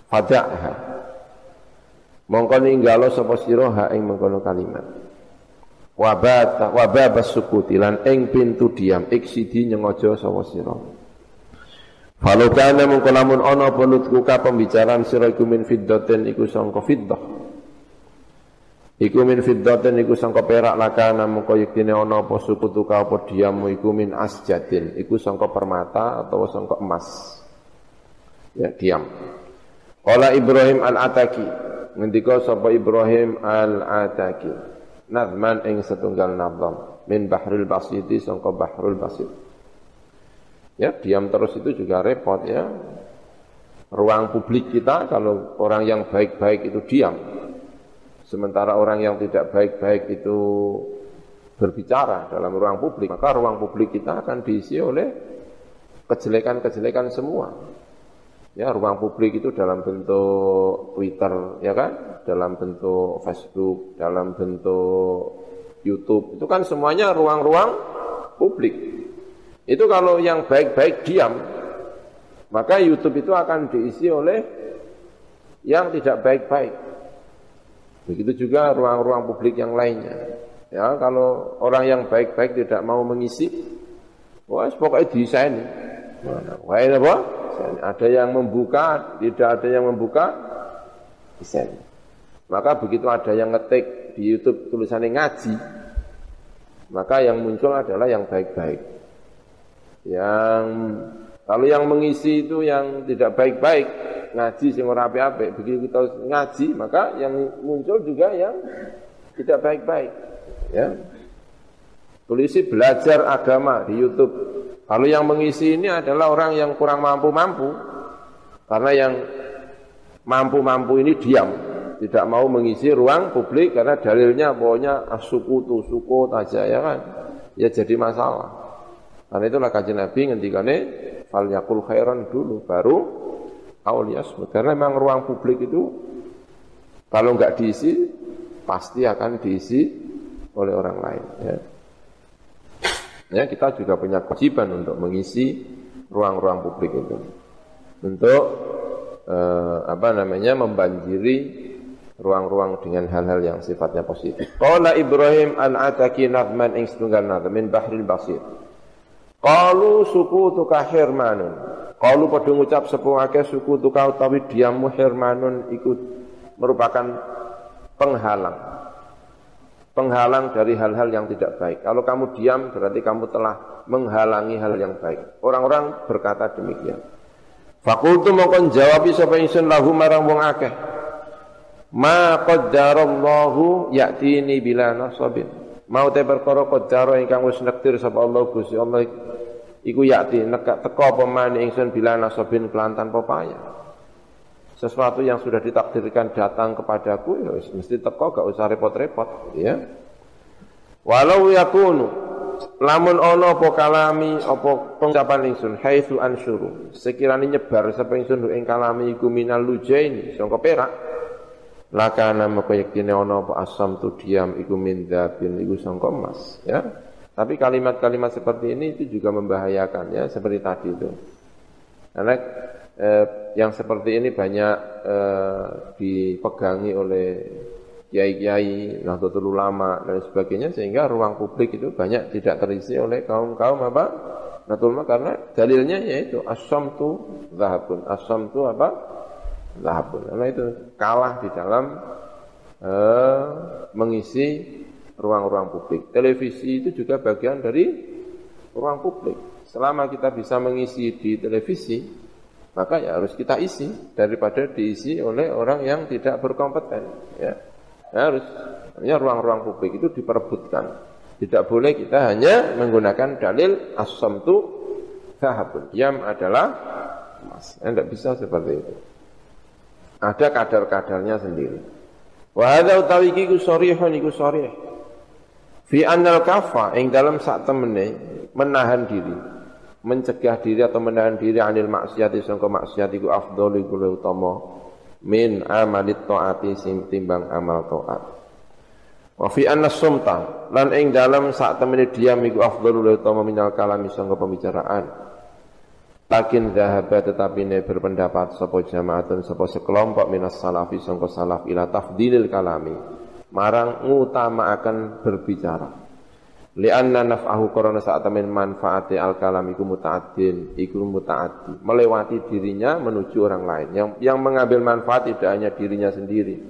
Speaker 1: Fada'ha. Mongko ninggalo sapa sira ha ing mengkono kalimat. Wabata wababas sukuti lan ing pintu diam. Iksidi nyengojo sapa sira Falau kana mungko lamun ana apa nutkuka pembicaraan sira iku min fiddatin iku sangka fiddah. Iku min fiddatin iku sangka perak lakana mungko yektine ana apa sukutuka apa diammu iku min asjadin iku sangka permata atau sangka emas. Ya diam. Qala Ibrahim al-Ataki ngendika sapa Ibrahim al-Ataki nazman ing setunggal nazam min bahrul basiti sangka bahrul basit ya diam terus itu juga repot ya ruang publik kita kalau orang yang baik-baik itu diam. Sementara orang yang tidak baik-baik itu berbicara dalam ruang publik, maka ruang publik kita akan diisi oleh kejelekan-kejelekan semua. Ya, ruang publik itu dalam bentuk Twitter, ya kan? Dalam bentuk Facebook, dalam bentuk YouTube. Itu kan semuanya ruang-ruang publik. Itu kalau yang baik-baik diam, maka YouTube itu akan diisi oleh yang tidak baik-baik. Begitu juga ruang-ruang publik yang lainnya. Ya, kalau orang yang baik-baik tidak mau mengisi, wah pokoknya desain. Wah, apa? Ada yang membuka, tidak ada yang membuka, desain. Maka begitu ada yang ngetik di YouTube tulisannya ngaji, maka yang muncul adalah yang baik-baik. Yang kalau yang mengisi itu yang tidak baik-baik, ngaji sing ora apik-apik, begitu kita ngaji, maka yang muncul juga yang tidak baik-baik. Ya. Tulisi belajar agama di YouTube kalau yang mengisi ini adalah orang yang kurang mampu-mampu, karena yang mampu-mampu ini diam, tidak mau mengisi ruang publik karena dalilnya pokoknya asuku tu suku saja ya kan, ya jadi masalah. Karena itulah kajian Nabi ngendikane fal yakul khairan dulu baru aulias. Karena memang ruang publik itu kalau nggak diisi pasti akan diisi oleh orang lain. Ya. Ya, kita juga punya kewajiban untuk mengisi ruang-ruang publik itu. Untuk eh, apa namanya membanjiri ruang-ruang dengan hal-hal yang sifatnya positif. Qala Ibrahim al-Ataki nadman ing setunggal nadam min bahril basir. Qalu suku tuka hirmanun. Qalu padha ngucap sepuh akeh suku tuka utawi diammu hirmanun ikut merupakan penghalang penghalang dari hal-hal yang tidak baik. Kalau kamu diam berarti kamu telah menghalangi hal yang baik. Orang-orang berkata demikian. Fakultu mongkon jawab sapa ingsun lahu marang wong akeh. Ma qaddarallahu ya'tini bila nasabin. Mau te perkara qaddara ingkang wis nektir sapa Allah Gusti Allah iku yakti nekak teko apa maneh ingsun bila nasabin kelantan pepaya sesuatu yang sudah ditakdirkan datang kepadaku ya mesti teko gak usah repot-repot ya. Walau yakunu lamun ono apa kalami apa pengucapan ingsun haitsu ansyuru sekiranya nyebar sapa ingsun ing kalami iku minal lujaini sangka perak lakana maka ono apa asam tu diam iku min dzabin iku sangka emas ya tapi kalimat-kalimat seperti ini itu juga membahayakan ya seperti tadi itu karena eh, yang seperti ini banyak eh, dipegangi oleh kiai-kiai, nahdlatul ulama dan sebagainya sehingga ruang publik itu banyak tidak terisi oleh kaum-kaum apa? Nahdlatul ulama karena dalilnya yaitu tu zahabun. Asam tu apa? Zahabun. Karena itu kalah di dalam eh, mengisi ruang-ruang publik. Televisi itu juga bagian dari ruang publik. Selama kita bisa mengisi di televisi, maka ya harus kita isi daripada diisi oleh orang yang tidak berkompeten ya, ya harus ya ruang-ruang publik itu diperebutkan. Tidak boleh kita hanya menggunakan dalil asam tu sahabun diam adalah emas. Ya, tidak bisa seperti itu. Ada kadar-kadarnya sendiri. Wa hadza utawi iki ku sarihun iku sarih fi annal kafa ing dalam sak temene menahan diri mencegah diri atau menahan diri anil maksiat sangka maksiat iku afdalu iku utama min amalit taati timbang amal taat. Wa fi anna sumta lan ing dalam sak temene diam iku afdalu utama minal kalami sangka pembicaraan. Lakin dhahaba tetapi ne berpendapat sapa jamaatun sapa sekelompok minas salafi sangka salaf ila tafdilil kalami marang ngutama akan berbicara. Lianna naf'ahu korona saat temen manfaati al kalam iku muta'addin, iku muta'addi, melewati dirinya menuju orang lain. Yang yang mengambil manfaat tidak hanya dirinya sendiri.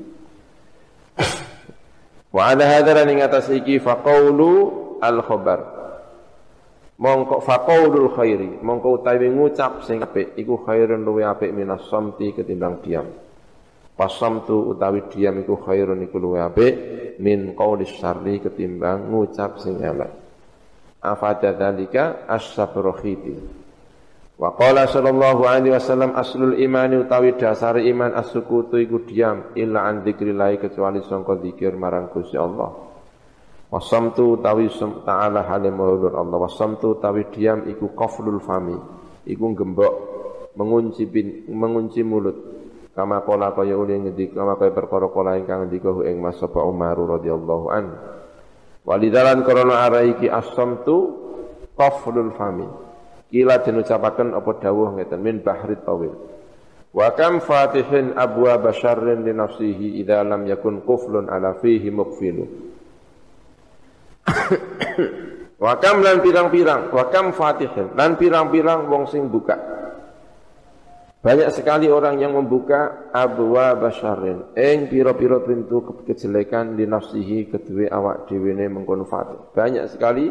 Speaker 1: Wa ada hadaran ing atas iki faqaulu al khabar. Mongko faqaulul khairi, mongko utawi ngucap sing apik iku khairun luwe apik minas samti ketimbang diam. Pasamtu utawi diam iku khairun iku luwe apik min qaulis syarri ketimbang ngucap sing elek. Afada dzalika as-sabru khiti. Wa qala sallallahu alaihi wasallam aslul imani utawi dasar iman as-sukutu iku diam illa an dzikrillah kecuali sangka zikir marang Gusti Allah. Wasamtu utawi ta'ala halim Allah wasamtu utawi diam iku qaflul fami iku gembok mengunci bin, mengunci mulut kama qala kaya uli ngedik kama kaya perkara kala ingkang ngendika ing Mas Umar radhiyallahu an. Walidalan korona araiki as-samtu qaflul fami Kila den ucapaken apa dawuh ngeten min bahrit tawil. Wa kam fatihin abwa basyarrin li nafsihi idza lam yakun quflun ala fihi muqfilu. wa kam lan pirang-pirang, wa kam fatihin lan pirang-pirang wong sing buka. Banyak sekali orang yang membuka abwa basyarrin ing pira-pira pintu kejelekan di nafsihi kedue awak dhewe ne mengkono Banyak sekali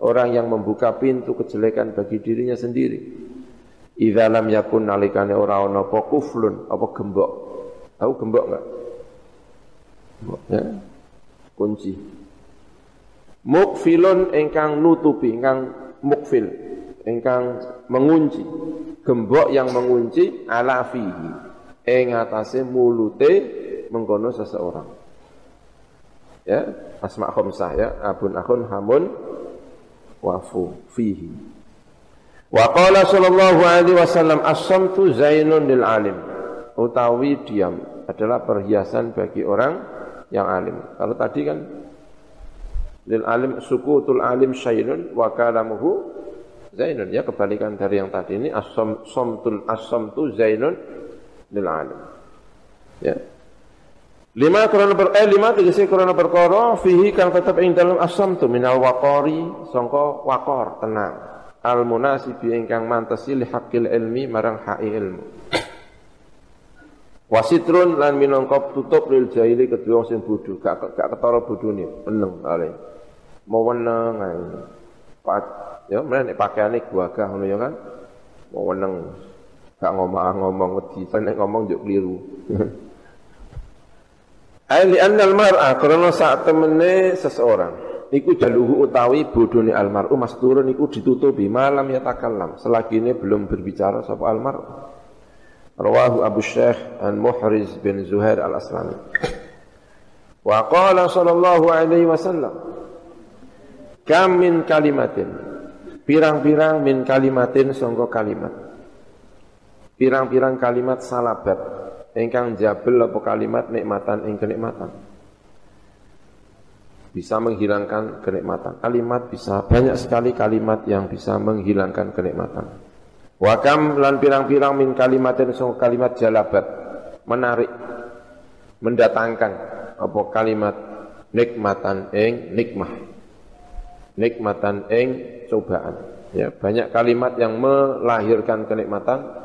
Speaker 1: orang yang membuka pintu kejelekan bagi dirinya sendiri. Idza lam yakun nalikane ora ana apa kuflun, apa gembok. Tahu gembok enggak? Ya. Kunci. Mukfilun ingkang nutupi, ingkang mukfil, ingkang mengunci. Gembok yang mengunci ala fihi ing atase mulute mengkono seseorang. Ya, asma khamsah ya, abun akhun hamun wafu fihi. Wa qala sallallahu alaihi wasallam as-samtu zainun lil alim. Utawi diam adalah perhiasan bagi orang yang alim. Kalau tadi kan lil alim sukutul alim syainun wa kalamuhu zainun. Ya kebalikan dari yang tadi ini as-samtul as-samtu zainun lil alim. Ya. Lima korona ber eh lima tegese korona perkara fihi kang tetep ing dalam asam tu minal waqari sangka waqar tenang. Al munasibi ingkang mantesi li haqqil ilmi marang haqqi ilmu. Wasitrun lan minangka tutup lil jahili kedua sing bodho, gak gak ketara bodhone, meneng. Mau weneng ae. Pat ya mrene nek pakaiane guagah ngono ya kan. Mau weneng. Gak ngomong-ngomong wedi, nek ngomong yo keliru. Ai li annal mar'a karena saat temene seseorang iku jaluhu utawi bodone almar'u masturun iku ditutupi malam ya takallam selagi ini belum berbicara sapa almar'u rawahu Abu Syekh an Muhriz bin Zuhair al-Aslami wa qala sallallahu alaihi wasallam kam min kalimatin pirang-pirang min kalimatin sangka kalimat pirang-pirang kalimat salabat ingkang jabel apa kalimat nikmatan ing kenikmatan. Bisa menghilangkan kenikmatan. Kalimat bisa banyak sekali kalimat yang bisa menghilangkan kenikmatan. Wakam lan pirang-pirang min kalimatin sung kalimat jalabat menarik mendatangkan apa kalimat nikmatan ing nikmah. Nikmatan ing cobaan. Ya, banyak kalimat yang melahirkan kenikmatan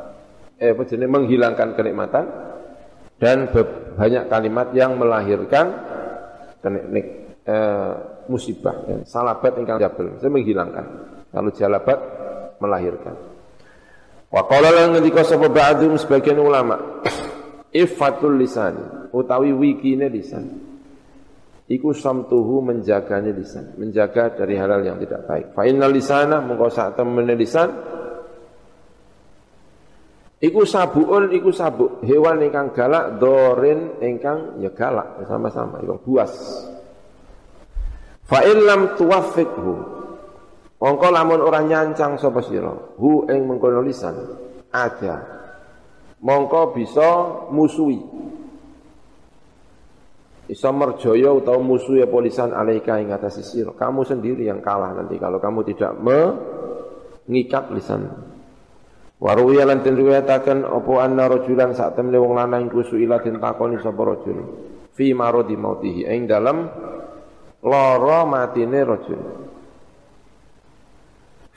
Speaker 1: eh apa jenis menghilangkan kenikmatan dan banyak kalimat yang melahirkan kenik, eh, musibah ya. salabat ingkang jabel saya menghilangkan kalau jalabat melahirkan wa qala lan ngendika sapa ba'dhum sebagian ulama ifatul lisan utawi wikine lisan iku samtuhu menjaganya lisan menjaga dari hal-hal yang tidak baik fa innal lisana mengko sak temene lisan Iku sabuun, iku sabuk. Hewan ingkang galak, dorin ingkang ya galak. Sama-sama, iku buas. Fa illam. Mongko lamun ora nyancang sapa sira, hu ing mengkono lisan ada. Mongko bisa musuhi. Bisa merjaya utawa musuhi polisan alaika ing atas sira. Kamu sendiri yang kalah nanti kalau kamu tidak mengikat lisan. Waruya lan den riwayataken apa anna rajulan sak temne wong lanang iku suila den takoni sapa rajul? Fi maradi mautihi ing dalem lara matine rajul.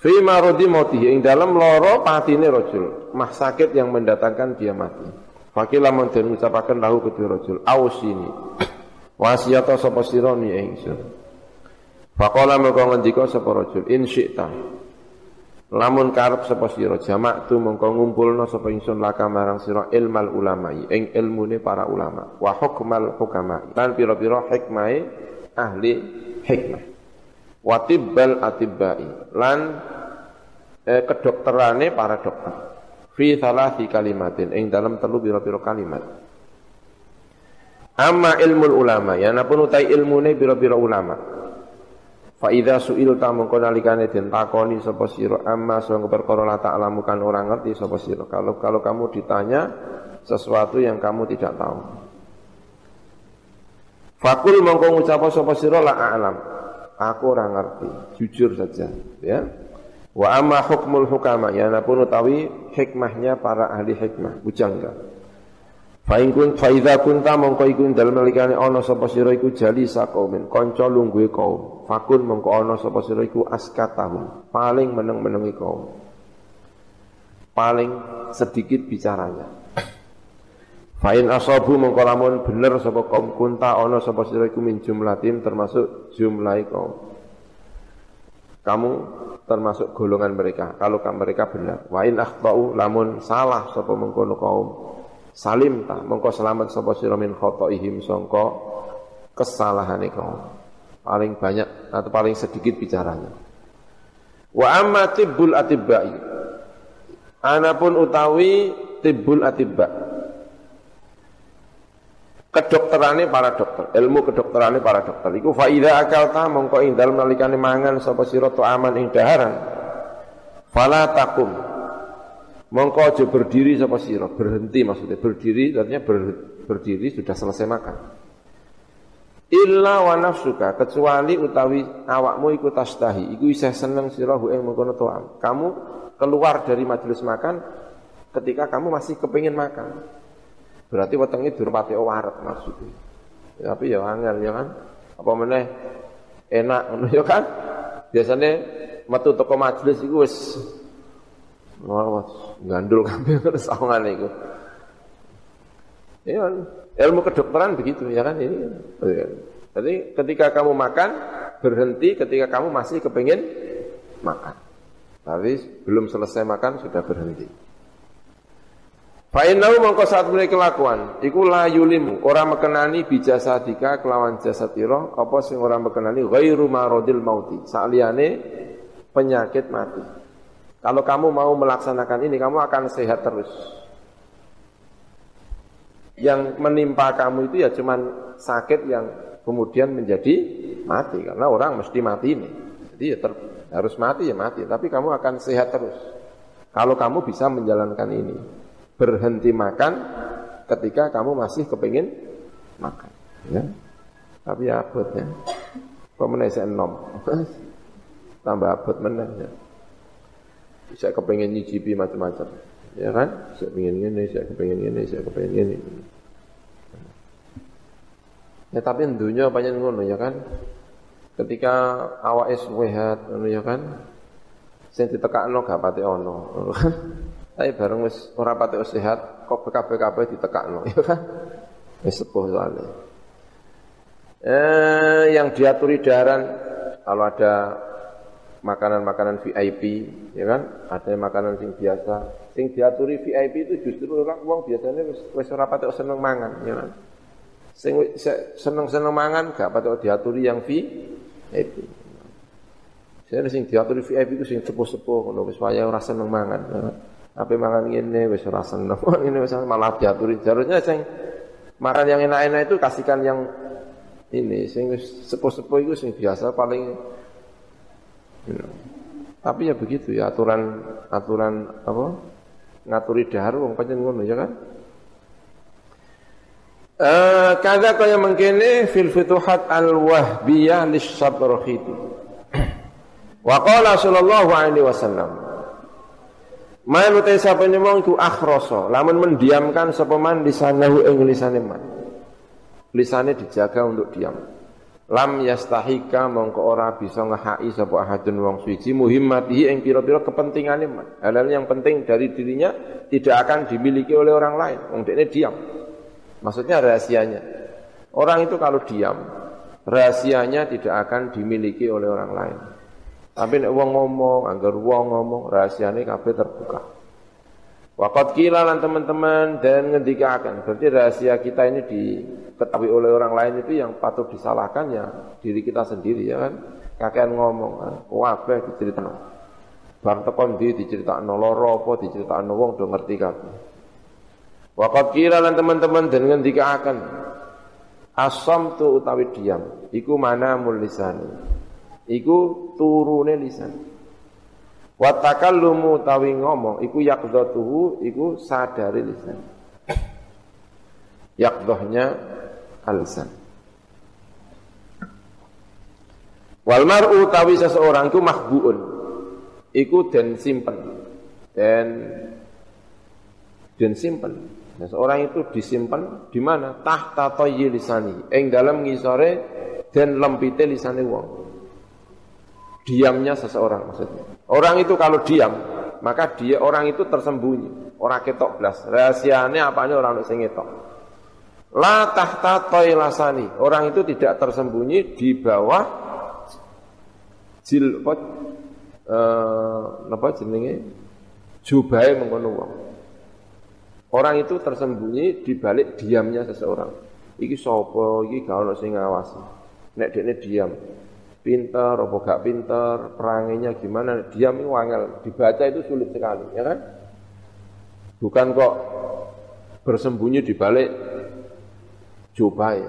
Speaker 1: Fi maradi mautihi ing dalem lara patine rajul. Mah sakit yang mendatangkan dia mati. Fakilah mun den ucapaken lahu kedua rajul ausini wasiyata sapa sira ni ingsun Faqala mengko ngendika sapa rajul in syi'ta Lamun karep sapa sira jamak tu mengko ngumpulna sapa ingsun laka marang sira ilmal ulama ing ilmune para ulama wa hukmal hukama lan pira-pira hikmahe ahli hikmah wa tibbal atibbai lan eh, kedokterane para dokter. Fi thalathi kalimatin ing dalam telu biro-biro kalimat. Amma ilmu ulama, ya napun utai ilmune biro-biro ulama. Fa idza su'ilta mongko nalikane den takoni sapa sira amma sing perkara la ta'lamu kan orang ngerti sapa sira. Kalau kalau kamu ditanya sesuatu yang kamu tidak tahu. Fakul mongko ngucap sapa sira la a'lam. Aku orang ngerti, jujur saja, ya. Wa amma hukmul hukama, ya napun utawi hikmahnya para ahli hikmah, bujangga. Fa in kun fa idza kunta mongko iku dalem nalikane ana sapa sira iku jali sakaumin, kanca lungguhe kaum. Fakun mongko ana sapa sira iku askatahum, paling meneng-menengi kaum. Paling sedikit bicaranya. Fa'in asabu mongko lamun bener sapa kaum kunta ana sapa sira iku min jumlatin termasuk jumlah kaum. Kamu termasuk golongan mereka kalau mereka benar. Wa in akhtau lamun salah sapa mengkono kaum salim ta mongko selamat sapa sira min khataihim sangka kesalahane kaum. Paling banyak atau paling sedikit bicaranya. Wa amma tibbul atibba'i. Anapun utawi tibbul atibba' kedokterane para dokter, ilmu kedokterane para dokter. Iku faida akalta mongko ing dalem nalikane mangan sapa sira aman ing daharan. Fala takum. Mongko aja berdiri sapa sira, berhenti maksudnya berdiri artinya ber, berdiri sudah selesai makan. Illa wa nafsuka kecuali utawi awakmu iku tastahi, iku isih seneng sira ing mengkono to'am. Kamu keluar dari majelis makan ketika kamu masih kepingin makan. Berarti wetenge durpati waret maksudnya. Ya, tapi ya angel ya kan. Apa meneh enak ngono ya kan. Biasanya metu toko majelis iku wis gandul kabeh sawangan iku. Ya, ilmu kedokteran begitu ya kan ini. Jadi ketika kamu makan berhenti ketika kamu masih kepingin makan. Tapi belum selesai makan sudah berhenti. Fa innahu mongko saat mulai kelakuan iku la yulimu ora mekenani bijasadika kelawan jasad ira apa sing ora mekenani ghairu maradil mauti saliyane penyakit mati. Kalau kamu mau melaksanakan ini kamu akan sehat terus. Yang menimpa kamu itu ya cuman sakit yang kemudian menjadi mati karena orang mesti mati ini. Jadi ya ter, harus mati ya mati, tapi kamu akan sehat terus. Kalau kamu bisa menjalankan ini berhenti makan ketika kamu masih kepingin makan. Ya. Tapi ya abot ya. Pemenai enom. Tambah abot meneh ya. Bisa kepingin nyicipi macam-macam. Ya kan? Saya pengen ini, saya kepingin ini, saya kepingin ini. Ya tapi dunia banyak ngono ya kan. Ketika awak es wehat ngono ya kan. Sing ditekakno gak pati ono, kan? Tapi bareng wis ora pati sehat, kok kabeh-kabeh ditekakno, ya kan? Wis sepuh soalnya. Eh, yang diaturi daran kalau ada makanan-makanan VIP, ya kan? Ada makanan sing biasa. Sing diaturi VIP itu justru orang uang biasanya wis wis ora pati seneng mangan, ya kan? Sing seneng-seneng mangan gak pati diaturi yang VIP. Saya sing diaturi VIP itu sing sepuh-sepuh ngono wis waya ora seneng mangan. Ya kan? Apa mangan ini wis ora seneng. Ini wis malah diaturi. Harusnya sing makan yang enak-enak itu kasihkan yang ini sing sepuh-sepuh itu sing biasa paling Tapi ya begitu ya aturan aturan apa? Ngaturi dahar wong pancen ngono ya kan? Eh kada kaya mengkene fil futuhat al wahbiyah lis sabrahiti. Wa qala sallallahu alaihi wasallam Man utai sapa nyemong iku akhroso, lamun mendiamkan sapa man lisanahu ing lisane man. Lisane dijaga untuk diam. Lam yastahika mongko ora bisa ngehai sapa ahadun wong suci muhimmatihi ing pira-pira kepentingane. Hal-hal yang penting dari dirinya tidak akan dimiliki oleh orang lain. Wong dekne diam. Maksudnya rahasianya. Orang itu kalau diam, rahasianya tidak akan dimiliki oleh orang lain. Tapi nek wong ngomong, anggar wong ngomong, rahasiane kabeh terbuka. Waqat kila lan teman-teman dan ngendikakan. Berarti rahasia kita ini diketahui oleh orang lain itu yang patut disalahkan ya diri kita sendiri ya kan. Kakean ngomong kan, kabeh diceritakan. Bar tekon di diceritakno lara apa diceritakno wong do ngerti kabeh. Waqat kira lan teman-teman dan ngendikaaken asam tu utawi diam iku mana mulisani. Iku turune lisan. Wa takallumu utawi ngomong iku yaqdatuhu iku sadari lisan. Yaqdahnya alisan. Wal mar'u utawi seseorang iku mahbuun. Iku den simpen. Dan den simpen. Nah, seorang itu disimpan di mana? Tahta toyi lisani. Eng dalam ngisore dan lempite lisane wong. Diamnya seseorang maksudnya orang itu kalau diam maka dia orang itu tersembunyi. Orang ketok belas rahasianya apanya orang sing ngetok. La tahta lasani orang itu tidak tersembunyi di bawah jilbab eh napa jenenge? Wong. Orang itu tersembunyi di balik diamnya seseorang. Iki sapa, iki ono sing ngawasi. Nek dekne diam, pinter apa gak pinter, peranginya gimana, diam itu dibaca itu sulit sekali, ya kan? Bukan kok bersembunyi di balik jubahe.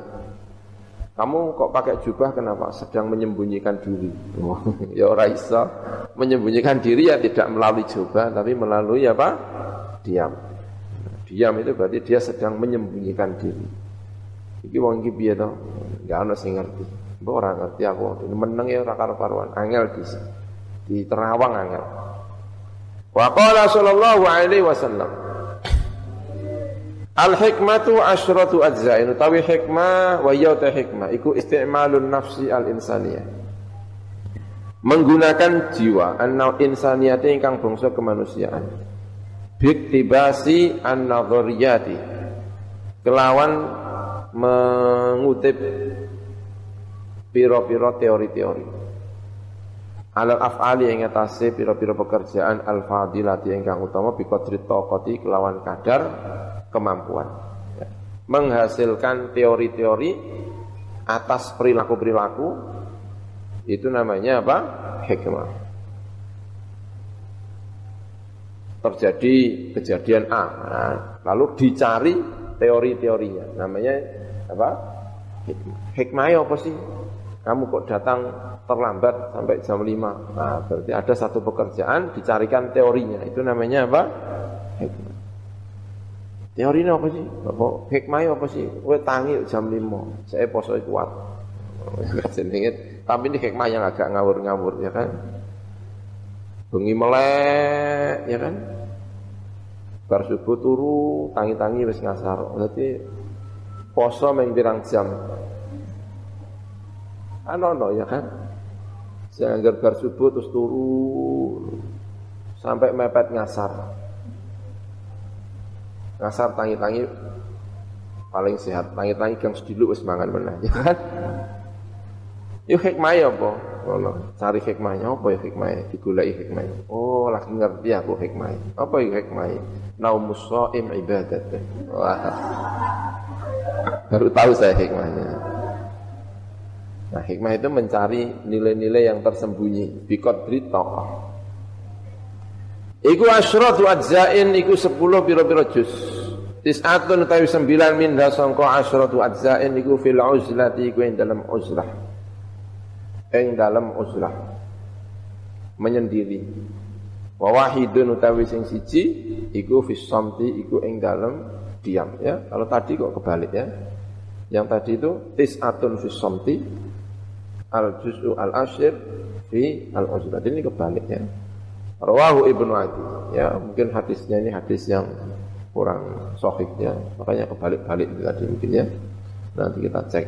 Speaker 1: Kamu kok pakai jubah kenapa? Sedang menyembunyikan diri. Oh, ya ora iso. Menyembunyikan diri ya tidak melalui jubah tapi melalui apa? Diam. Diam itu berarti dia sedang menyembunyikan diri. Iki wong iki piye to? Enggak ono sing ngerti. Mbok ora ngerti aku. Meneng ya ora karo-karuan. Angel di di terawang angel. Wa qala sallallahu alaihi wasallam Al hikmatu asyratu ajza'in utawi hikmah wa ya hikmah iku istimalun nafsi al insaniyah. Menggunakan jiwa an insaniyati ingkang bangsa kemanusiaan. Biktibasi an-nadhariyati. Kelawan mengutip piro-piro teori-teori. Alal af'ali yang ngatasi piro-piro pekerjaan al-fadilati ingkang utama biqadri taqati kelawan kadar kemampuan. Ya. Menghasilkan teori-teori atas perilaku-perilaku itu namanya apa? Hikmah. Terjadi kejadian A, nah, lalu dicari teori-teorinya, namanya apa? Hikmah. Hikmahnya apa sih? Kamu kok datang terlambat sampai jam 5. Nah, berarti ada satu pekerjaan dicarikan teorinya. Itu namanya apa? Hikmah. Teori apa sih? Apa hikmahnya apa sih? Kowe tangi jam 5, saya poso kuat. Tapi ini hikmah yang agak ngawur-ngawur ya kan. Bengi melek ya kan. Bar subuh turu, tangi-tangi wis ngasar. Berarti poso meng jam. Ano no ya kan. Sehingga bar subuh terus turu sampai mepet ngasar. Ngasar tangi-tangi paling sehat. Tangi-tangi kang sediluk wis mangan meneh, ya kan? Yo hikmah ya apa? Ngono. Cari hikmahnya apa ya hikmahnya? Digoleki hikmahnya. Oh, lagi ngerti aku hikmahnya. Apa ya hikmahnya? Naumus shaim ibadat. Wah. Baru tahu saya hikmahnya. Nah, hikmah itu mencari nilai-nilai yang tersembunyi. Bikot berita. Iku asyratu ajzain iku sepuluh piro-piro juz. Tis'atun utawi sembilan minha sangka asyratu ajzain iku fil uzlati iku ing dalam uzlah. Ing dalam uzlah. Menyendiri. Wa wahidun utawi sing siji iku fis samti iku ing dalam diam ya. Kalau tadi kok kebalik ya. Yang tadi itu tis'atun fis samti al juz'u al asyir fi al uzlah. Ini kebalik ya. Rawahu Ibnu Adi. Ya, mungkin hadisnya ini hadis yang kurang sahih ya. Makanya kebalik-balik itu tadi mungkin ya. Nanti kita cek.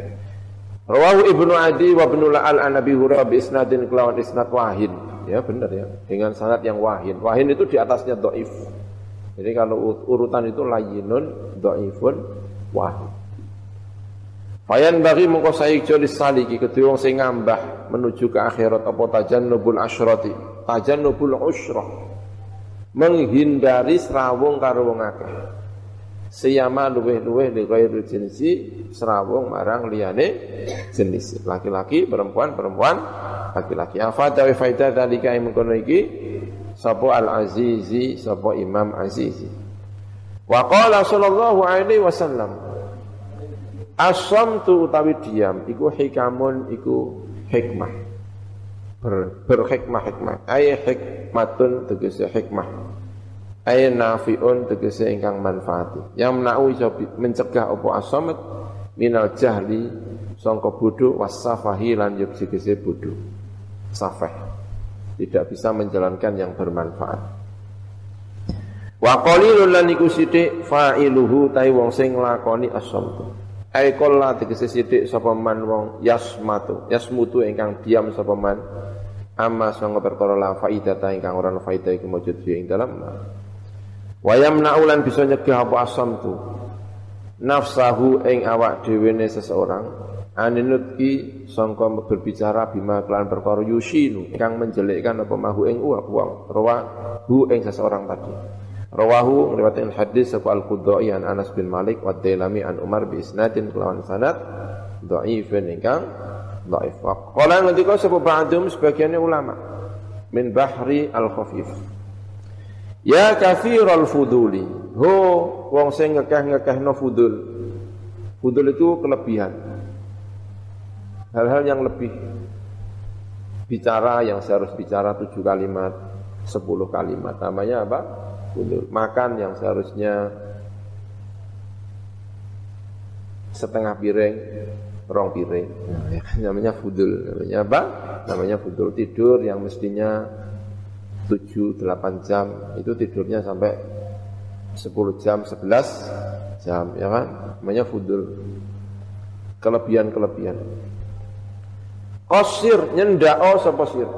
Speaker 1: Rawahu Ibnu Adi wa Ibnu La'al an Nabi Hurairah bi isnadin kelawan isnad wahin. Ya benar ya. Dengan sanad yang wahin. Wahin itu di atasnya dhaif. Jadi kalau urutan itu layinun, dhaifun, wahin. Fayan bagi mengko saiki saliki kedua wong sing ngambah menuju ke akhirat apa tajannubul asyrati tajannubul usrah menghindari serawung karo akeh. Siyama luweh-luweh li ghairi jinsi serawung marang liyane jenis. Laki-laki perempuan perempuan laki-laki. Afada wa faida dalika mengkono iki? Sapa Al-Azizi sapa Imam Azizi. Wa qala sallallahu alaihi wasallam Asam tu utawi diam iku hikamun iku hikmah. Ber, berhikmah-hikmah. Ay hikmatun tegese hikmah. Ay nafiun tegese ingkang manfaati. Yamna'u iso mencegah apa asamat minal jahli sangka bodho wasafahi lan tegese bodho. Safah tidak bisa menjalankan yang bermanfaat. Wa qalilun lan iku sithik fa'iluhu tai wong sing nglakoni as-samtu. Ai qalla tegese sithik sapa man wong yasmatu, yasmutu ingkang diam sapa man. Amma sanga perkara la faidata ingkang ora faida iku mujud fi ing dalem. Wa yamna'u lan bisa nyegah apa as-samtu. Nafsahu ing awak dhewe seseorang aninutki sangka berbicara bima kelan perkara yushinu ingkang menjelekkan apa mahu ing uang rawa hu ing seseorang tadi. Rawahu ngriwayatin hadis sapa Al-Qudai an Anas bin Malik wa Dailami an Umar bi isnadin kelawan sanad dhaifin ingkang dhaif. Qala ngendika sapa ba'dum sebagiannya ulama min bahri al-khafif. Ya kafiral fuduli. Ho wong sing ngekeh-ngekehno fudul. Fudul itu kelebihan. Hal-hal yang lebih bicara yang seharus bicara tujuh kalimat, sepuluh kalimat. Namanya apa? Fudul. Makan yang seharusnya setengah piring, rong piring. Nah, ya, namanya fudul. Namanya apa? Namanya fudul tidur yang mestinya 7 8 jam itu tidurnya sampai 10 jam, 11 jam, ya kan? Namanya fudul. Kelebihan-kelebihan. Kosir nyendao sapa sir.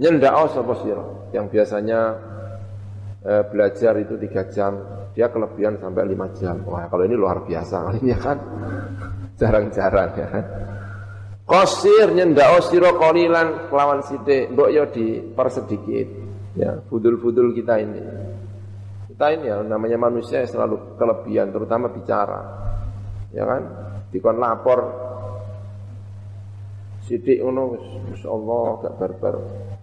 Speaker 1: Nyendao sapa sira yang biasanya eh, belajar itu tiga jam, dia kelebihan sampai lima jam. Wah, kalau ini luar biasa ini ya kan. Jarang-jarang ya kan. Kosir nyendao sira kolilan kelawan sithik, mbok yo dipersedikit. Ya, fudul-fudul kita ini. Kita ini ya namanya manusia selalu kelebihan terutama bicara. Ya kan? Dikon lapor sidik ngono Allah gak barbar.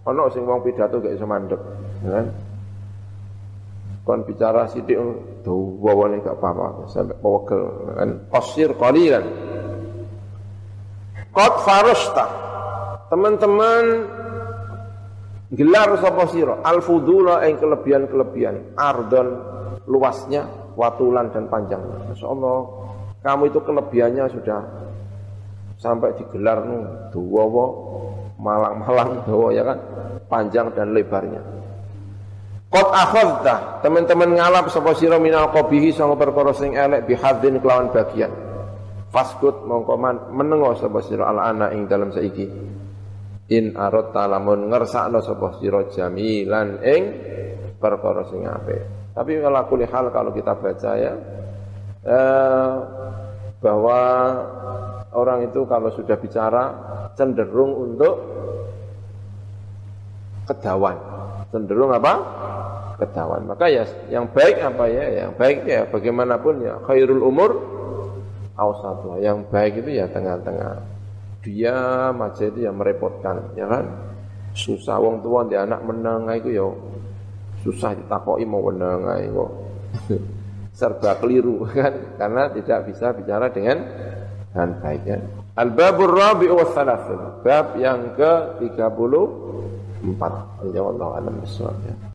Speaker 1: Ono sing wong pidato gak iso mandek, ya kan? Kon bicara sithik dawane gak apa-apa sampai pawegel ya kan qasir qalilan. Qad farasta. Teman-teman gelar sapa sira al-fudula ing kelebihan-kelebihan ardon luasnya watulan dan panjangnya. Masyaallah kamu itu kelebihannya sudah sampai digelar nu dawa malang-malang dawa ya kan panjang dan lebarnya. Qad akhadta, teman-teman ngalap sapa sira minal qabihi sanga perkara sing elek bihadzin kelawan bagian. Faskut mongko menengo sapa sira al ana ing dalam saiki. In arot lamun ngersakno sapa sira jamilan ing perkara sing apik. Tapi kalau kuli hal kalau kita baca ya eh, bahwa orang itu kalau sudah bicara cenderung untuk kedawan. Cenderung apa? Kedawan. Maka ya yang baik apa ya? Yang baik ya bagaimanapun ya khairul umur awsatuh. Yang baik itu ya tengah-tengah. Dia aja itu yang merepotkan, ya kan? Susah wong tua di anak menang itu ya susah ditakoi mau menang kok. Serba keliru kan karena tidak bisa bicara dengan dengan baik ya. Al-babur rabi'u wa Bab yang ke-30 empat. Ya Allah alam ya.